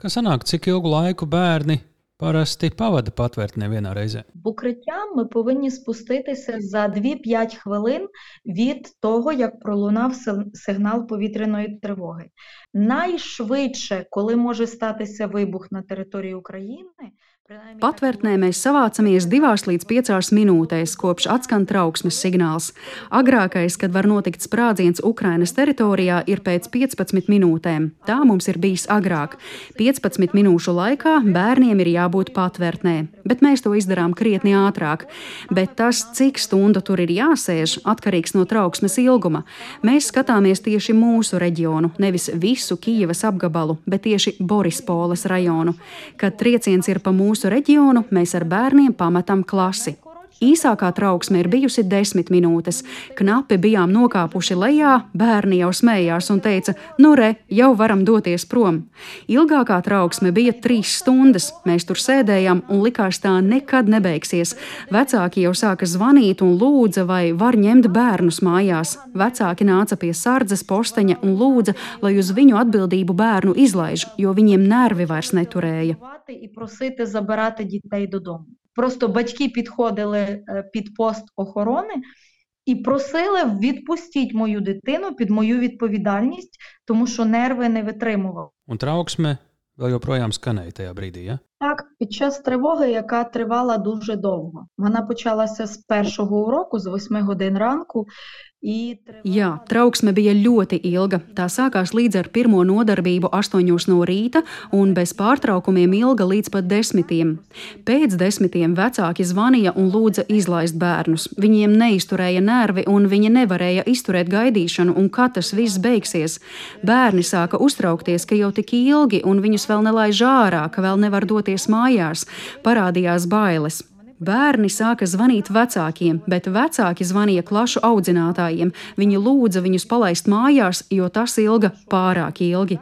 Kā sanāk, cik ilgu laiku bērni parasti pavada patvērtnē vienā reizē? Укриття ми повинні спуститися за 2-5 хвилин від того, як пролунав сигнал повітряної тривоги. Найшвидше, коли може статися вибух на території України, Patvērtnē mēs savācamies divās līdz piecās minūtēs, kopš atskan trauksmes signāls. Agrākais, kad var notikt sprādziens Ukrainas teritorijā, ir pēc 15 minūtēm. Tā mums ir bijis agrāk. 15 minūšu laikā bērniem ir jābūt patvērtnē, bet mēs to izdarām krietni ātrāk. Bet tas, cik stundu tur ir jāsēž, atkarīgs no trauksmes ilguma. Mēs skatāmies tieši mūsu reģionu, nevis visu Kijavas apgabalu, bet tieši Borispoles rajonu. Kad trieciens ir pa mūsu reģionu, mēs ar bērniem pametam klasi. Īsākā trauksme ir bijusi desmit minūtes. Knapi bijām nokāpuši lejā, bērni jau smējās un teica, nu re, jau varam doties prom. Ilgākā trauksme bija trīs stundas. Mēs tur sēdējām un likās tā nekad nebeigsies. Vecāki jau sāka zvanīt un lūdza, vai var ņemt bērnus mājās. Vecāki nāca pie sardzes posteņa un lūdza, lai uz viņu atbildību bērnu izlaiž, jo viņiem nervi vairs neturēja. Просто батьки підходили е, під пост охорони і просили відпустіть мою дитину під мою відповідальність, тому що нерви не витримував. Un trauksme vēl joprojām skanēja tajā brīdī. Ja? Так, під час тривоги, яка тривала дуже довго. Вона почалася з першого уроку, з 8 годин ранку, Jā, trauksme bija ļoti ilga. Tā sākās līdz ar pirmo nodarbību 8 no rīta un bez pārtraukumiem ilga līdz pat desmitiem. Pēc desmitiem vecāki zvanīja un lūdza izlaist bērnus. Viņiem neizturēja nervi un viņi nevarēja izturēt gaidīšanu, un kā tas viss beigsies. Bērni sāka uztraukties, ka jau tik ilgi un viņus vēl nelaiž ārā, ka vēl nevar doties mājās. Parādījās bailes. Bērni sāka zvanīt vecākiem, bet vecāki zvanīja klašu audzinātājiem. Viņi lūdza viņus palaist mājās, jo tas ilga pārāk ilgi.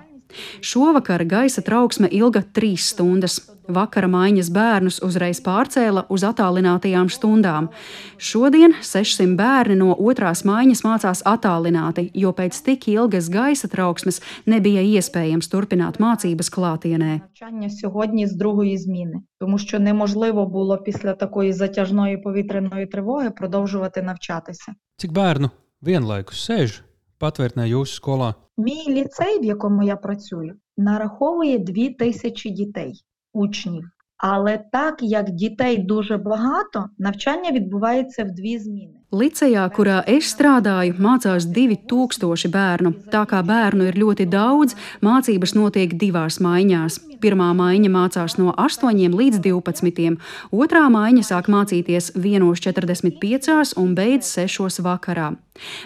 Šovakar gaisa trauksme ilga trīs stundas. Vakara maiņas bērnus uzreiz pārcēla uz attālinātajām stundām. Šodien 600 bērni no otrās maiņas mācās attālināti, jo pēc tik ilgas gaisa trauksmes nebija iespējams turpināt mācības klātienē. Сьогодні з другої зміни, тому що неможливо було після такої затяжної повітряної тривоги продовжувати навчатися. Cik bērnu vienlaikus sēž patvērtnē Юж школа. Мій ліцей, в якому я працюю, нараховує дві тисячі дітей учнів. Але так як дітей дуже багато, навчання відбувається в дві зміни. Licejā, kurā es strādāju, mācās 2000 bērnu. Tā kā bērnu ir ļoti daudz, mācības notiek divās maiņās. Pirmā maiņa mācās no 8 līdz 12, otrā maiņa sāk mācīties 1.45 un beidz 6 vakarā.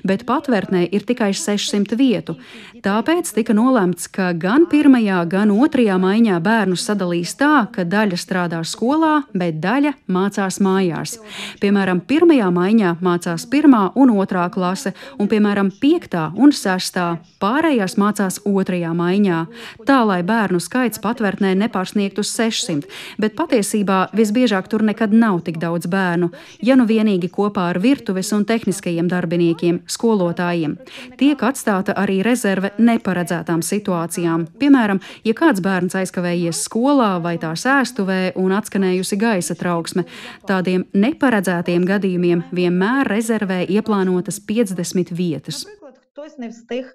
Bet patvērtnē ir tikai 600 vietu. Tāpēc tika nolemts, ka gan pirmajā, gan otrajā maiņā bērnus sadalīs tā, ka daļa strādā skolā, bet daļa mācās mājās. Piemēram, pirmajā maiņā mācās pirmā un otrā klase, un, piemēram, piektā un sestā. Pārējās mācās otrajā maiņā, tā lai bērnu skaits patvērtnē nepārsniegtu 600, bet patiesībā visbiežāk tur nekad nav tik daudz bērnu, ja nu vienīgi kopā ar virtuves un tehniskajiem darbiniekiem, skolotājiem. Tiek atstāta arī rezerve neparedzētām situācijām. Piemēram, ja kāds bērns aizkavējies skolā vai tā sēstuvē un atskanējusi gaisa trauksme, tādiem neparedzētiem gadījumiem vienmēr резерве ieplānotas 50 vietas. Хтось не встиг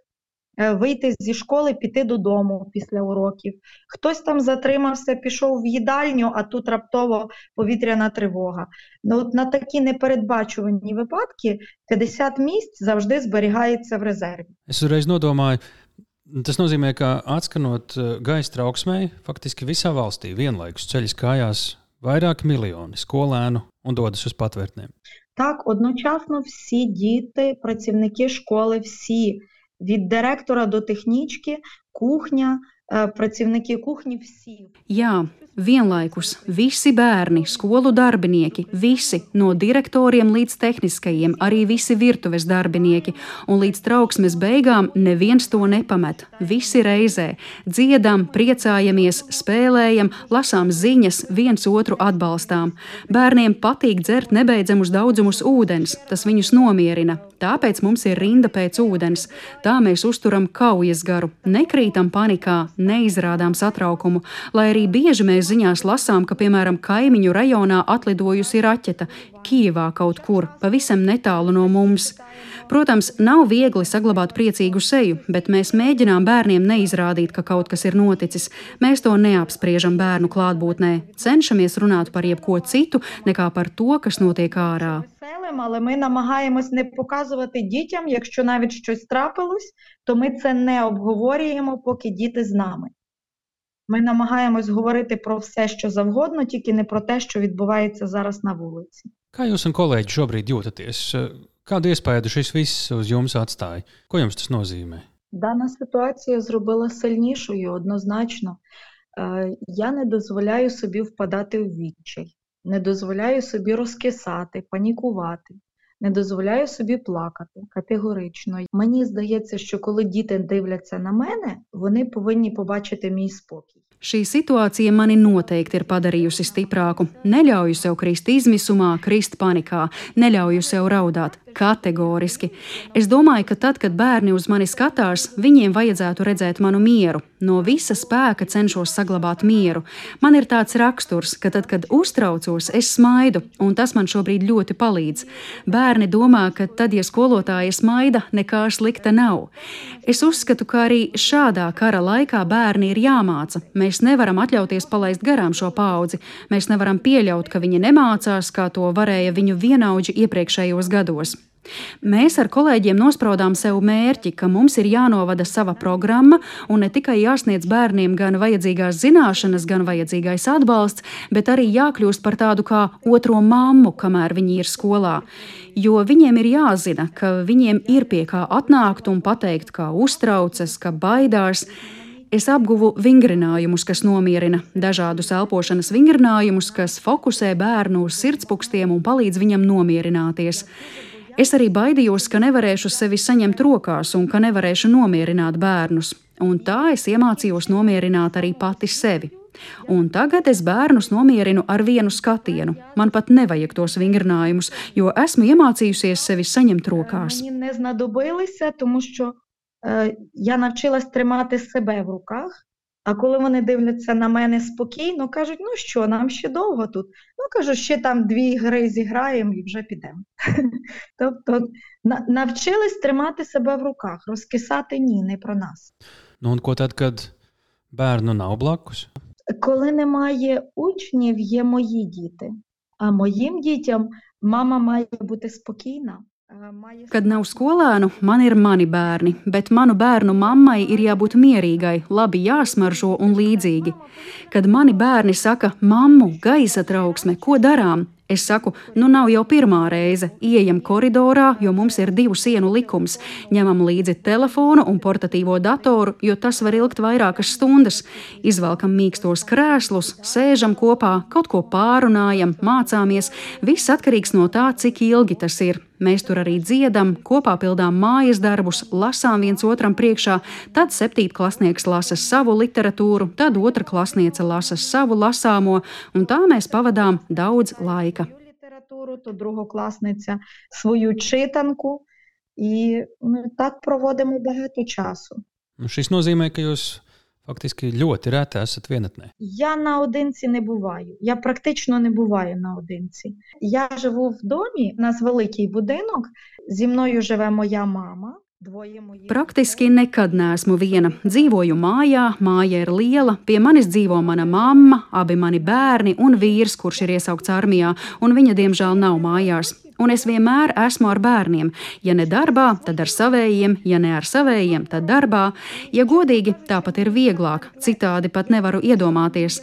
вийти зі школи, піти додому після уроків. Хтось там затримався, пішов в їдальню, а тут раптово повітряна тривога. Ну, от На такі непередбачувані випадки 50 місць завжди зберігається в резерві. Es uzreiz nodomāju, Tas nozīmē, ka atskanot gaisa trauksmei, faktiski visā valstī vienlaikus ceļas kājās vairāki miljoni skolēnu un dodas uz patvērtnēm. Так, одночасно всі діти, працівники школи, всі від директора до технічки, кухня, працівники кухні всі. Jā, vienlaikus visi bērni, skolu darbinieki, visi no direktoriem līdz tehniskajiem, arī visi virtuves darbinieki, un līdz trauksmes beigām neviens to nepamet. Visi reizē dziedam, priecājamies, spēlējam, lasām ziņas, viens otru atbalstām. Bērniem patīk dzert nebeidzamus daudzumus ūdens, tas viņus nomierina. Tāpēc mums ir rinda pēc ūdens. Tā mēs uzturam kaujas garu, nekrītam panikā, neizrādām satraukumu, lai arī bieži mēs ziņās lasām, ka, piemēram, kaimiņu rajonā atlidojusi raķeta Kijevā kaut kur pavisam netālu no mums. Protams, nav viegli saglabāt priecīgu seju, bet mēs mēģinām bērniem neizrādīt, ka kaut kas ir noticis. Mēs to neapspriežam bērnu klātbūtnē, cenšamies runāt par jebko citu nekā par to, kas notiek ārā. Але ми намагаємось не показувати дітям, якщо навіть щось трапилось, то ми це не обговорюємо, поки діти з нами. Ми намагаємось говорити про все, що завгодно, тільки не про те, що відбувається зараз на вулиці. Kā jūs un kolēģi šobrīd jūtaties? Kādu iespēju šis viss uz jums atstāja? Ko jums tas nozīmē? Дана ситуація зробила сильнішою однозначно. Я не дозволяю собі впадати в відчай, не дозволяю собі розкисати, панікувати. Не дозволяю собі плакати категорично. Мені здається, що коли діти дивляться на мене, вони повинні побачити мій спокій. Šī situācija mani noteikti ir padarījusi stiprāku. Neļauju sev krist izmisumā, krist panikā, neļauju sev raudāt. Kategoriski. Es domāju, ka tad, kad bērni uz mani skatās, viņiem vajadzētu redzēt manu mieru. No visa spēka cenšos saglabāt mieru. Man ir tāds raksturs, ka tad, kad uztraucos, es smaidu, un tas man šobrīd ļoti palīdz. Bērni domā, ka tad, ja skolotāja smaida, nekā slikta nav. Es uzskatu, ka arī šādā kara laikā bērni ir jāmāca. Mēs nevaram atļauties palaist garām šo paudzi. Mēs nevaram pieļaut, ka viņi nemācās, kā to varēja viņu vienaudži iepriekšējos gados. Mēs ar kolēģiem nospraudām sev mērķi, ka mums ir jānovada sava programma un ne tikai jāsniedz bērniem gan vajadzīgās zināšanas, gan vajadzīgais atbalsts, bet arī jākļūst par tādu kā otro mammu, kamēr viņi ir skolā. Jo viņiem ir jāzina, ka viņiem ir pie kā atnākt un pateikt, kā uztraucas, ka baidās. Es apguvu vingrinājumus, kas nomierina dažādus elpošanas vingrinājumus, kas fokusē bērnu uz sirdspūkstiem un palīdz viņam nomierināties. Es arī baidījos, ka nevarēšu sevi saņemt rokās un ka nevarēšu nomierināt bērnus, un tā es iemācījos nomierināt arī pati sevi. Un tagad es bērnus nomierinu ar vienu skatienu. Man pat nevajag tos vingrinājumus, jo esmu iemācījusies sevi saņemt rokās. Мені не знадобилися, тому що е, я навчилась тримати себе в руках. А коли вони дивляться на мене спокійно, кажуть, ну що, нам ще довго тут. Ну, кажу, ще там дві гри зіграємо і вже підемо. тобто на, навчились тримати себе в руках, розкисати ні, не про нас. Un ko tad, kad bērnu nav blakus? Коли немає учнів, є мої діти. А моїм дітям мама має бути спокійна. Kad nav skolēnu, man ir mani bērni, bet manu bērnu mammai ir jābūt mierīgai, labi jāsmaržo un līdzīgi. Kad mani bērni saka, mammu, gaisa trauksme, ko darām? Es saku, nu nav jau pirmā reize. Iejam koridorā, jo mums ir divu sienu likums. Ņemam līdzi telefonu un portatīvo datoru, jo tas var ilgt vairākas stundas. Izvelkam mīkstos krēslus, sēžam kopā, kaut ko pārunājam, mācāmies. Viss atkarīgs no tā, cik ilgi tas ir. Mēs tur arī dziedam, kopā pildām mājas darbus, lasām viens otram priekšā. Tad septītklasnieks lasa savu literatūru, tad otra klasniece lasa savu lasāmo, un tā mēs pavadām daudz laika. свою літературу, то другокласниця свою читанку. І ну, так проводимо багато часу. Nu, šis nozīmē, ka jūs faktiski ļoti reti esat vienatnē. Я наодинці не буваю. Я практично не буваю наодинці. Я живу в домі, у нас великий будинок. Зі мною живе моя мама. Двоє моїх Praktiski nekad neesmu viena. Dzīvoju mājā, māja ir liela, pie manis dzīvo mana mamma, abi mani bērni un vīrs, kurš ir iesaukts armijā, un viņa diemžēl nav mājās. Un es vienmēr esmu ar bērniem. Ja ne darbā, tad ar savējiem, ja ne ar savējiem, tad darbā. Ja godīgi, tāpat ir vieglāk, citādi pat nevaru iedomāties.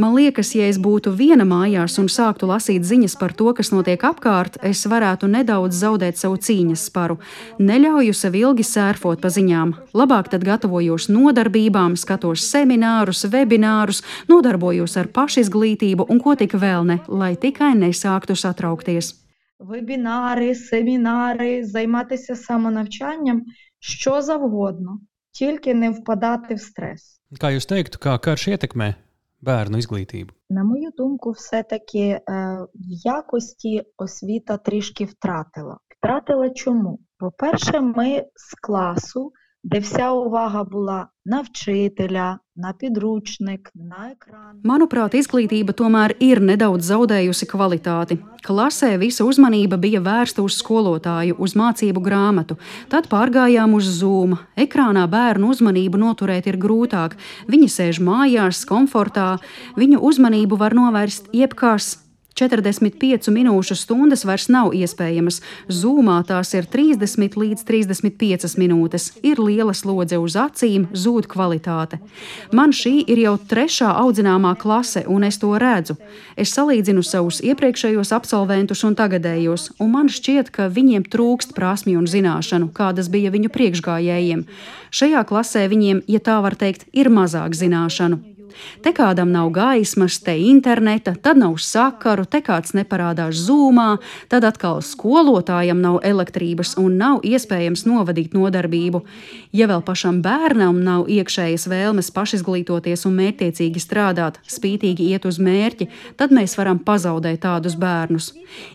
Man liekas, ja es būtu viena mājās un sāktu lasīt ziņas par to, kas notiek apkārt, es varētu nedaudz zaudēt savu cīņas sparu. Neļauju sev ilgi sērfot pa ziņām. Labāk tad gatavojos nodarbībām, skatos seminārus, webinārus, nodarbojos ar pašizglītību un ko tik vēl ne, lai tikai nesāktu satraukties. Вебінари, семінари, займатися самонавчанням, що завгодно, тільки не впадати в стрес. Kā jūs teiktu, kā karš ietekmē bērnu izglītību? На мою думку, все-таки е, в якості освіта трішки втратила. Втратила чому? По-перше, ми з класу, де вся увага була на вчителя, на підручник, на екран. Manuprāt, izglītība tomēr ir nedaudz zaudējusi kvalitāti. Klasē visa uzmanība bija vērsta uz skolotāju, uz mācību grāmatu. Tad pārgājām uz Zoom. Ekrānā bērnu uzmanību noturēt ir grūtāk. Viņi sēž mājās, komfortā. Viņu uzmanību var novērst jebkas. 45 minūšu stundas vairs nav iespējamas. Zūmā tās ir 30 līdz 35 minūtes. Ir liela slodze uz acīm, zūd kvalitāte. Man šī ir jau trešā audzināmā klase, un es to redzu. Es salīdzinu savus iepriekšējos absolventus un tagadējos, un man šķiet, ka viņiem trūkst prasmju un zināšanu, kādas bija viņu priekšgājējiem. Šajā klasē viņiem, ja tā var teikt, ir mazāk zināšanu. Te kādam nav gaismas, te interneta, tad nav sakaru, te kāds neparādās zūmā, tad atkal skolotājam nav elektrības un nav iespējams novadīt nodarbību. Ja vēl pašam bērnam nav iekšējas vēlmes pašizglītoties un mērķtiecīgi strādāt, spītīgi iet uz mērķi, tad mēs varam pazaudēt tādus bērnus.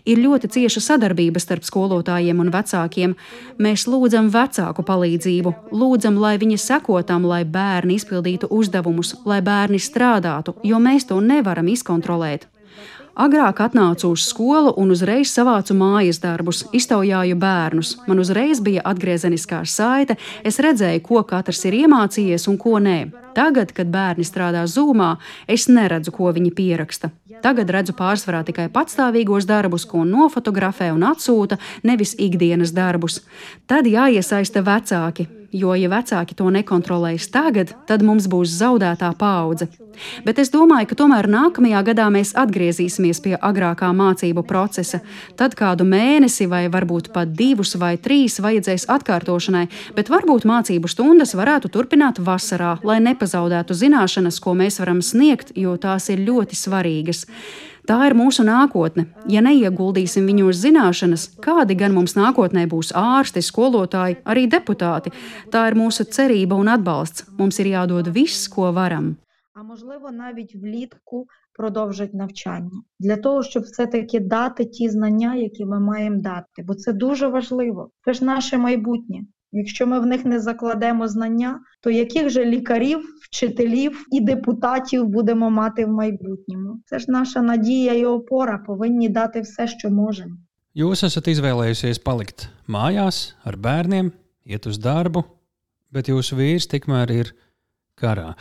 Ir ļoti cieša sadarbība starp skolotājiem un vecākiem. Mēs lūdzam vecāku palīdzību, lūdzam, lai viņi sekotam, lai bērni izpildītu uzdevumus, lai bērni strādātu, jo mēs to nevaram izkontrolēt. Agrāk atnācu uz skolu un uzreiz savācu mājas darbus, iztaujāju bērnus. Man uzreiz bija atgriezeniskā saite, es redzēju, ko katrs ir iemācījies un ko nē. Tagad, kad bērni strādā zūmā, es neredzu, ko viņi pieraksta. Tagad redzu pārsvarā tikai patstāvīgos darbus, ko nofotografē un atsūta, nevis ikdienas darbus. Tad jāiesaista vecāki, jo, ja vecāki to nekontrolēs tagad, tad mums būs zaudētā paudze. Bet es domāju, ka tomēr nākamajā gadā mēs atgriezīsimies pie agrākā mācību procesa. Tad kādu mēnesi, vai varbūt pat divus vai trīs vajadzēs atkārtošanai, bet varbūt mācību stundas varētu turpināt vasarā, lai nepazaudētu zināšanas, ko mēs varam sniegt, jo tās ir ļoti svarīgas. Tā ir mūsu nākotne. Ja neieguldīsim viņos zināšanas, kādi gan mums nākotnē būs ārsti, skolotāji, arī deputāti, tā ir mūsu cerība un atbalsts. Mums ir jādod viss, ko varam. А можливо, навіть влітку продовжать навчання для того, щоб все-таки дати ті знання, які ми маємо дати, бо це дуже важливо. Це ж наше майбутнє. Якщо ми в них не закладемо знання, то яких же лікарів, вчителів і депутатів будемо мати в майбутньому? Це ж наша надія і опора повинні дати все, що можемо. Jūs esat izvēlējusies palikt mājās ar bērniem, iet uz darbu, bet jūsu vīrs tikmēr ir karā.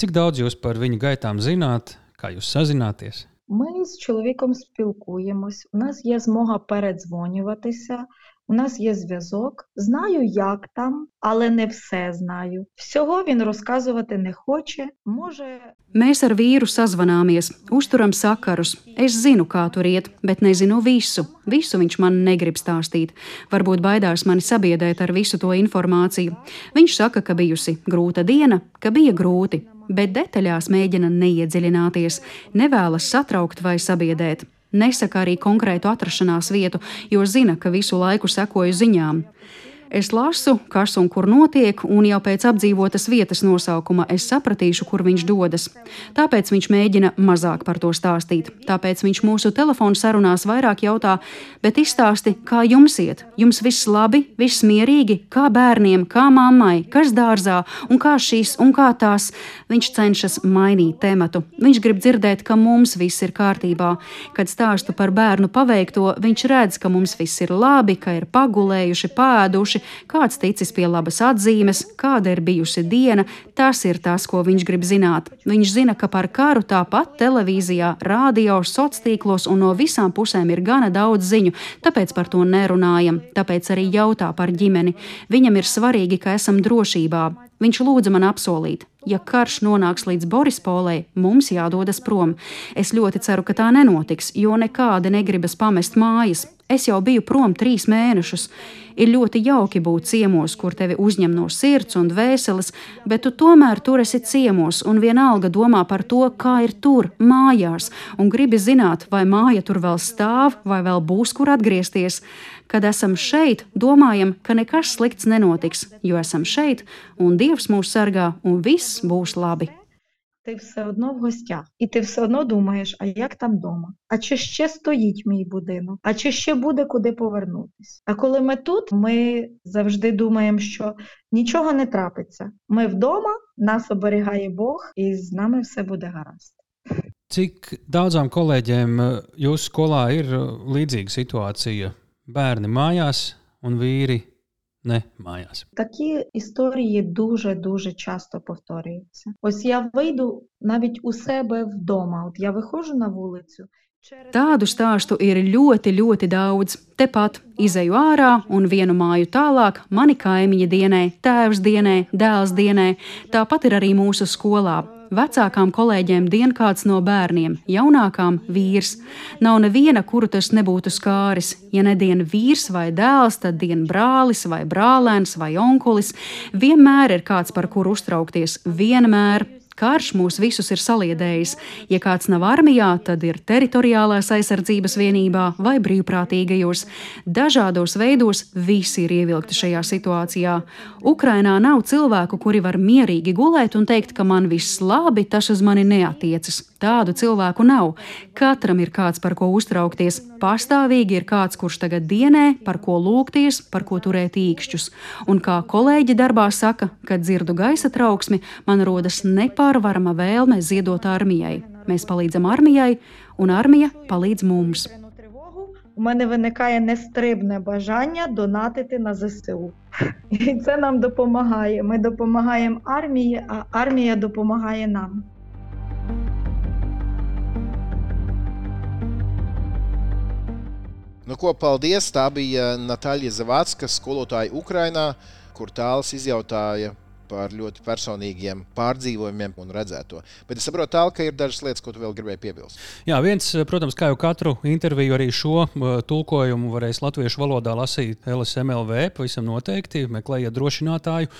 Cik daudz jūs par viņu gaitām zināt, kā jūs sazināties? Ми з чоловіком спілкуємось, у нас є змога передзвонюватися, у нас є зв'язок. Знаю, як там, але не все знаю. Всього він розказувати не хоче. Може, Mēs ar vīru sazvanāmies, uzturam sakarus. Es zinu, kā tur iet, bet nezinu visu. Visu viņš man negrib stāstīt. Varbūt baidās mani sabiedēt ar visu to informāciju. Viņš saka, ka bijusi grūta diena, ka bija grūti, bet detaļās mēģina neiedziļināties, nevēlas satraukt vai sabiedēt. Nesaka arī konkrētu atrašanās vietu, jo zina, ka visu laiku sekoju ziņām. Es lasu, kas un kur notiek, un jau pēc apdzīvotas vietas nosaukuma es sapratīšu, kur viņš dodas. Tāpēc viņš mēģina mazāk par to stāstīt. Tāpēc viņš mūsu telefonu sarunās vairāk jautā, bet izstāsti, kā jums iet. Jums viss labi, viss mierīgi, kā bērniem, kā mammai, kas dārzā, un kā šīs un kā tās. Viņš cenšas mainīt tematu. Viņš grib dzirdēt, ka mums viss ir kārtībā. Kad stāstu par bērnu paveikto, viņš redz, ka mums viss ir labi, ka ir pagulējuši, pēduši, kāds ticis pie labas atzīmes, kāda ir bijusi diena. Tas ir tas, ko viņš grib zināt. Viņš zina, ka par karu tāpat televīzijā, rādio, sociālos tīklos un no visām pusēm ir gana daudz ziņu, tāpēc par to nerunājam, tāpēc arī jautā par ģimeni. Viņam ir svarīgi, ka esam drošībā. Viņš lūdza man apsolīt, ja karš nonāks līdz Borispolē, mums jādodas prom. Es ļoti ceru, ka tā nenotiks, jo nekādi negribas pamest mājas. Es jau biju prom trīs mēnešus. Ir ļoti jauki būt ciemos, kur tevi uzņem no sirds un dvēseles, bet tu tomēr tur esi ciemos un vienalga domā par to, kā ir tur, mājās, un gribi zināt, vai māja tur vēl stāv, vai vēl būs kur atgriezties. Kad esam šeit, domājam, ka nekas slikts nenotiks, jo esam šeit, un Dievs mūs sargā, un viss būs labi. Ти все одно в гостях, і ти все одно думаєш, а як там вдома? А чи ще стоїть мій будинок? А чи ще буде куди повернутися? А коли ми тут, ми завжди думаємо, що нічого не трапиться. Ми вдома, нас оберігає Бог, і з нами все буде гаразд. Cik daudzām kolēģiem eh, jūsu skolā ir eh, līdzīga situācija? Bērni mājās un vīri ne mājās. Такі історії дуже дуже часто повторюються. Ось я вийду навіть у себе вдома. От я виходжу на вулицю. через- Tādu stāstu ir ļoti, ļoti daudz. Tepat izēju ārā un vienu māju tālāk, mani kaimiņi dienē, tēvs dienē, dēls dienē. Tāpat ir arī mūsu skolā. Vecākām kolēģiem dien kāds no bērniem, jaunākām vīrs. Nav neviena, kuru tas nebūtu skāris. Ja nedien vīrs vai dēls, tad dien brālis vai brālēns vai onkulis. Vienmēr ir kāds, par kuru uztraukties. Vienmēr. Karš mūs visus ir saliedējis. Ja kāds nav armijā, tad ir teritoriālās aizsardzības vienībā vai brīvprātīgajos. Dažādos veidos visi ir ievilkti šajā situācijā. Ukrainā nav cilvēku, kuri var mierīgi gulēt un teikt, ka man viss labi, tas uz mani neatiecas. Tādu cilvēku nav. Katram ir kāds, par ko uztraukties. Pastāvīgi ir kāds, kurš tagad dienē, par ko lūgties, par ko turēt īkšķus. Un kā kolēģi darbā saka, kad dzirdu gaisa trauksmi, man rodas nepārvarama vēlme ziedot armijai. Mēs palīdzam armijai, un armija palīdz mums. У мене виникає нестрибне бажання донатити на ЗСУ. І це нам допомагає. Ми допомагаємо армії, а армія допомагає нам. Nu, ko, paldies! Tā bija Natāļa Zavacka, skolotāja Ukrainā, kur tāls izjautāja par ļoti personīgiem pārdzīvojumiem un redzēto. Bet es saprotu, tāl, ka ir dažas lietas, ko tu vēl gribēji piebilst. Jā, viens, protams, kā jau katru interviju, arī šo tulkojumu varēs latviešu valodā lasīt LSMLV. Pavisam noteikti meklējiet drošinātāju.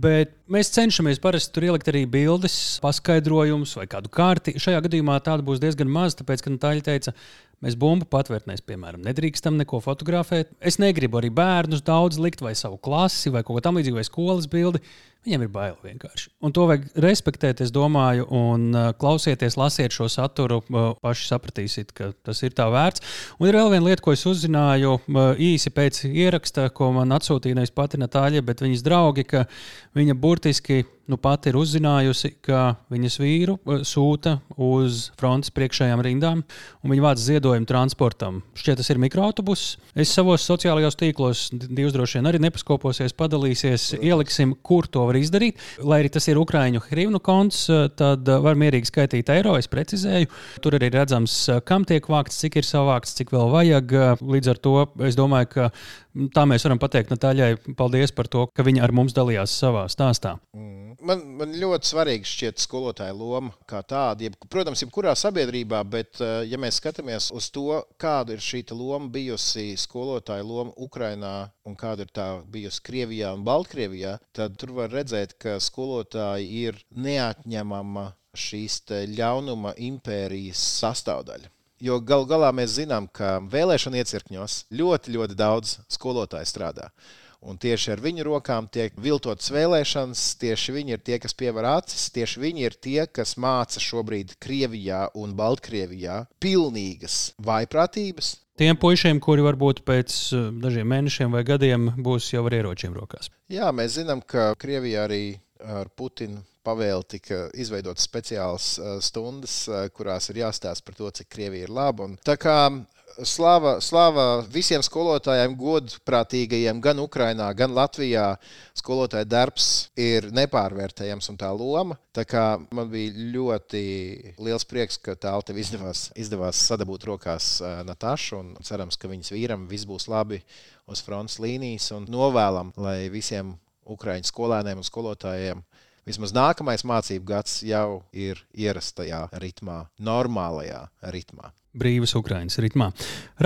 Bet mēs cenšamies parasti tur ielikt arī bildes, paskaidrojumus vai kādu kārti. Šajā gadījumā tāda būs diezgan maz, tāpēc, ka Natāļa teica, Mēs bumbu patvērtnēs, piemēram, nedrīkstam neko fotografēt. Es negribu arī bērnus daudz likt, vai savu klasi, vai kaut ko tamlīdzīgu, vai skolas bildi. Viņiem ir bail vienkārši. Un to vajag respektēt, es domāju, un uh, klausieties, lasiet šo saturu, uh, paši sapratīsiet, ka tas ir tā vērts. Un ir vēl viena lieta, ko es uzzināju uh, īsi pēc ieraksta, ko man atsūtīja nevis pati Natāļa, bet viņas draugi, ka viņa burtiski nu pat ir uzzinājusi, ka viņas vīru sūta uz frontes priekšējām rindām, un viņa vāc ziedojumu transportam. Šķiet, tas ir mikroautobuss. Es savos sociālajos tīklos, divas droši vien arī nepaskoposies, padalīsies, ieliksim, kur to var izdarīt. Lai arī tas ir Ukrāņu hrivnu konts, tad var mierīgi skaitīt eiro. Es precizēju, tur arī redzams, kam tiek vākts, cik ir savākts, cik vēl vajag. Līdz ar to es domāju, ka tā mēs varam pateikt Natāļai paldies par to, ka viņa ar mums dalījās savā stāstā. Mm. Man, man ļoti svarīgi šķiet skolotāja loma kā tāda. Jeb, protams, jebkurā sabiedrībā, bet, ja mēs skatāmies uz to, kāda ir šī loma bijusi skolotāja loma Ukrajinā un kāda ir tā bijusi Krievijā un Baltkrievijā, tad tur var redzēt, ka skolotāji ir neatņemama šīs ļaunuma impērijas sastāvdaļa. Jo gal galā mēs zinām, ka vēlēšana iecirkņos ļoti, ļoti daudz skolotāju strādā. Un tieši ar viņu rokām tiek viltotas vēlēšanas, tieši viņi ir tie, kas pievar acis, tieši viņi ir tie, kas māca šobrīd Krievijā un Baltkrievijā pilnīgas vaiprātības. Tiem puišiem, kuri varbūt pēc eh, dažiem mēnešiem vai gadiem būs jau ar ieročiem rokās. Jā, mēs zinām, ka Krievijā arī ar Putinu pavēli tika izveidotas speciālas uh, stundas, uh, kurās ir jāstāsta par to, cik Krievija ir laba. Un tā kā slava, slava visiem skolotājiem, godprātīgajiem, gan Ukrajinā, gan Latvijā. Skolotāja darbs ir nepārvērtējams un tā loma. Tā kā man bija ļoti liels prieks, ka tālu tev izdevās, izdevās sadabūt rokās uh, Natašu. Cerams, ka viņas vīram viss būs labi uz frontes līnijas un novēlam, lai visiem Ukrāņu skolēniem un skolotājiem vismaz nākamais mācību gads jau ir ierastajā ritmā, normālajā ritmā. Brīvas Ukraiņas ritmā.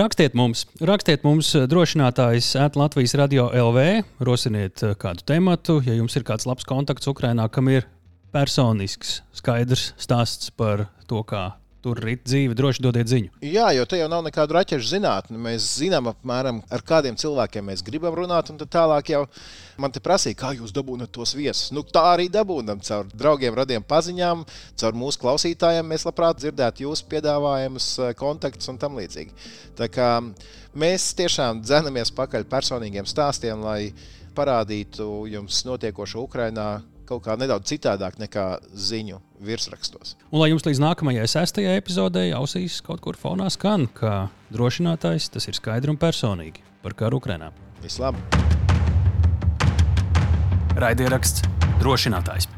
Rakstiet mums, rakstiet mums eh, drošinātājs at Latvijas radio LV, rosiniet eh, kādu tematu, ja jums ir kāds labs kontakts Ukraiņā, kam ir personisks, skaidrs stāsts par to, kā tur ir dzīve, droši dodiet ziņu. Jā, jo te jau nav nekāda raķešu zinātne. Mēs zinām, apmēram, ar kādiem cilvēkiem mēs gribam runāt, un tālāk jau man te prasīja, kā jūs dabūjat tos viesus. Nu, tā arī dabūjam caur draugiem, radiem paziņām, caur mūsu klausītājiem. Mēs labprāt dzirdētu jūsu piedāvājumus, eh, kontaktus un tam līdzīgi. Tā kā mēs tiešām dzenamies pakaļ personīgiem stāstiem, lai parādītu jums notiekošo Ukrajinā kaut kā nedaudz citādāk nekā ziņu virsrakstos. Un lai jums līdz nākamajai sestajai epizodei ausīs kaut kur fonā skan, kā drošinātājs, tas ir skaidri un personīgi par karu Ukrajinā. Vislabāk! Raidieraksts drošinātājs.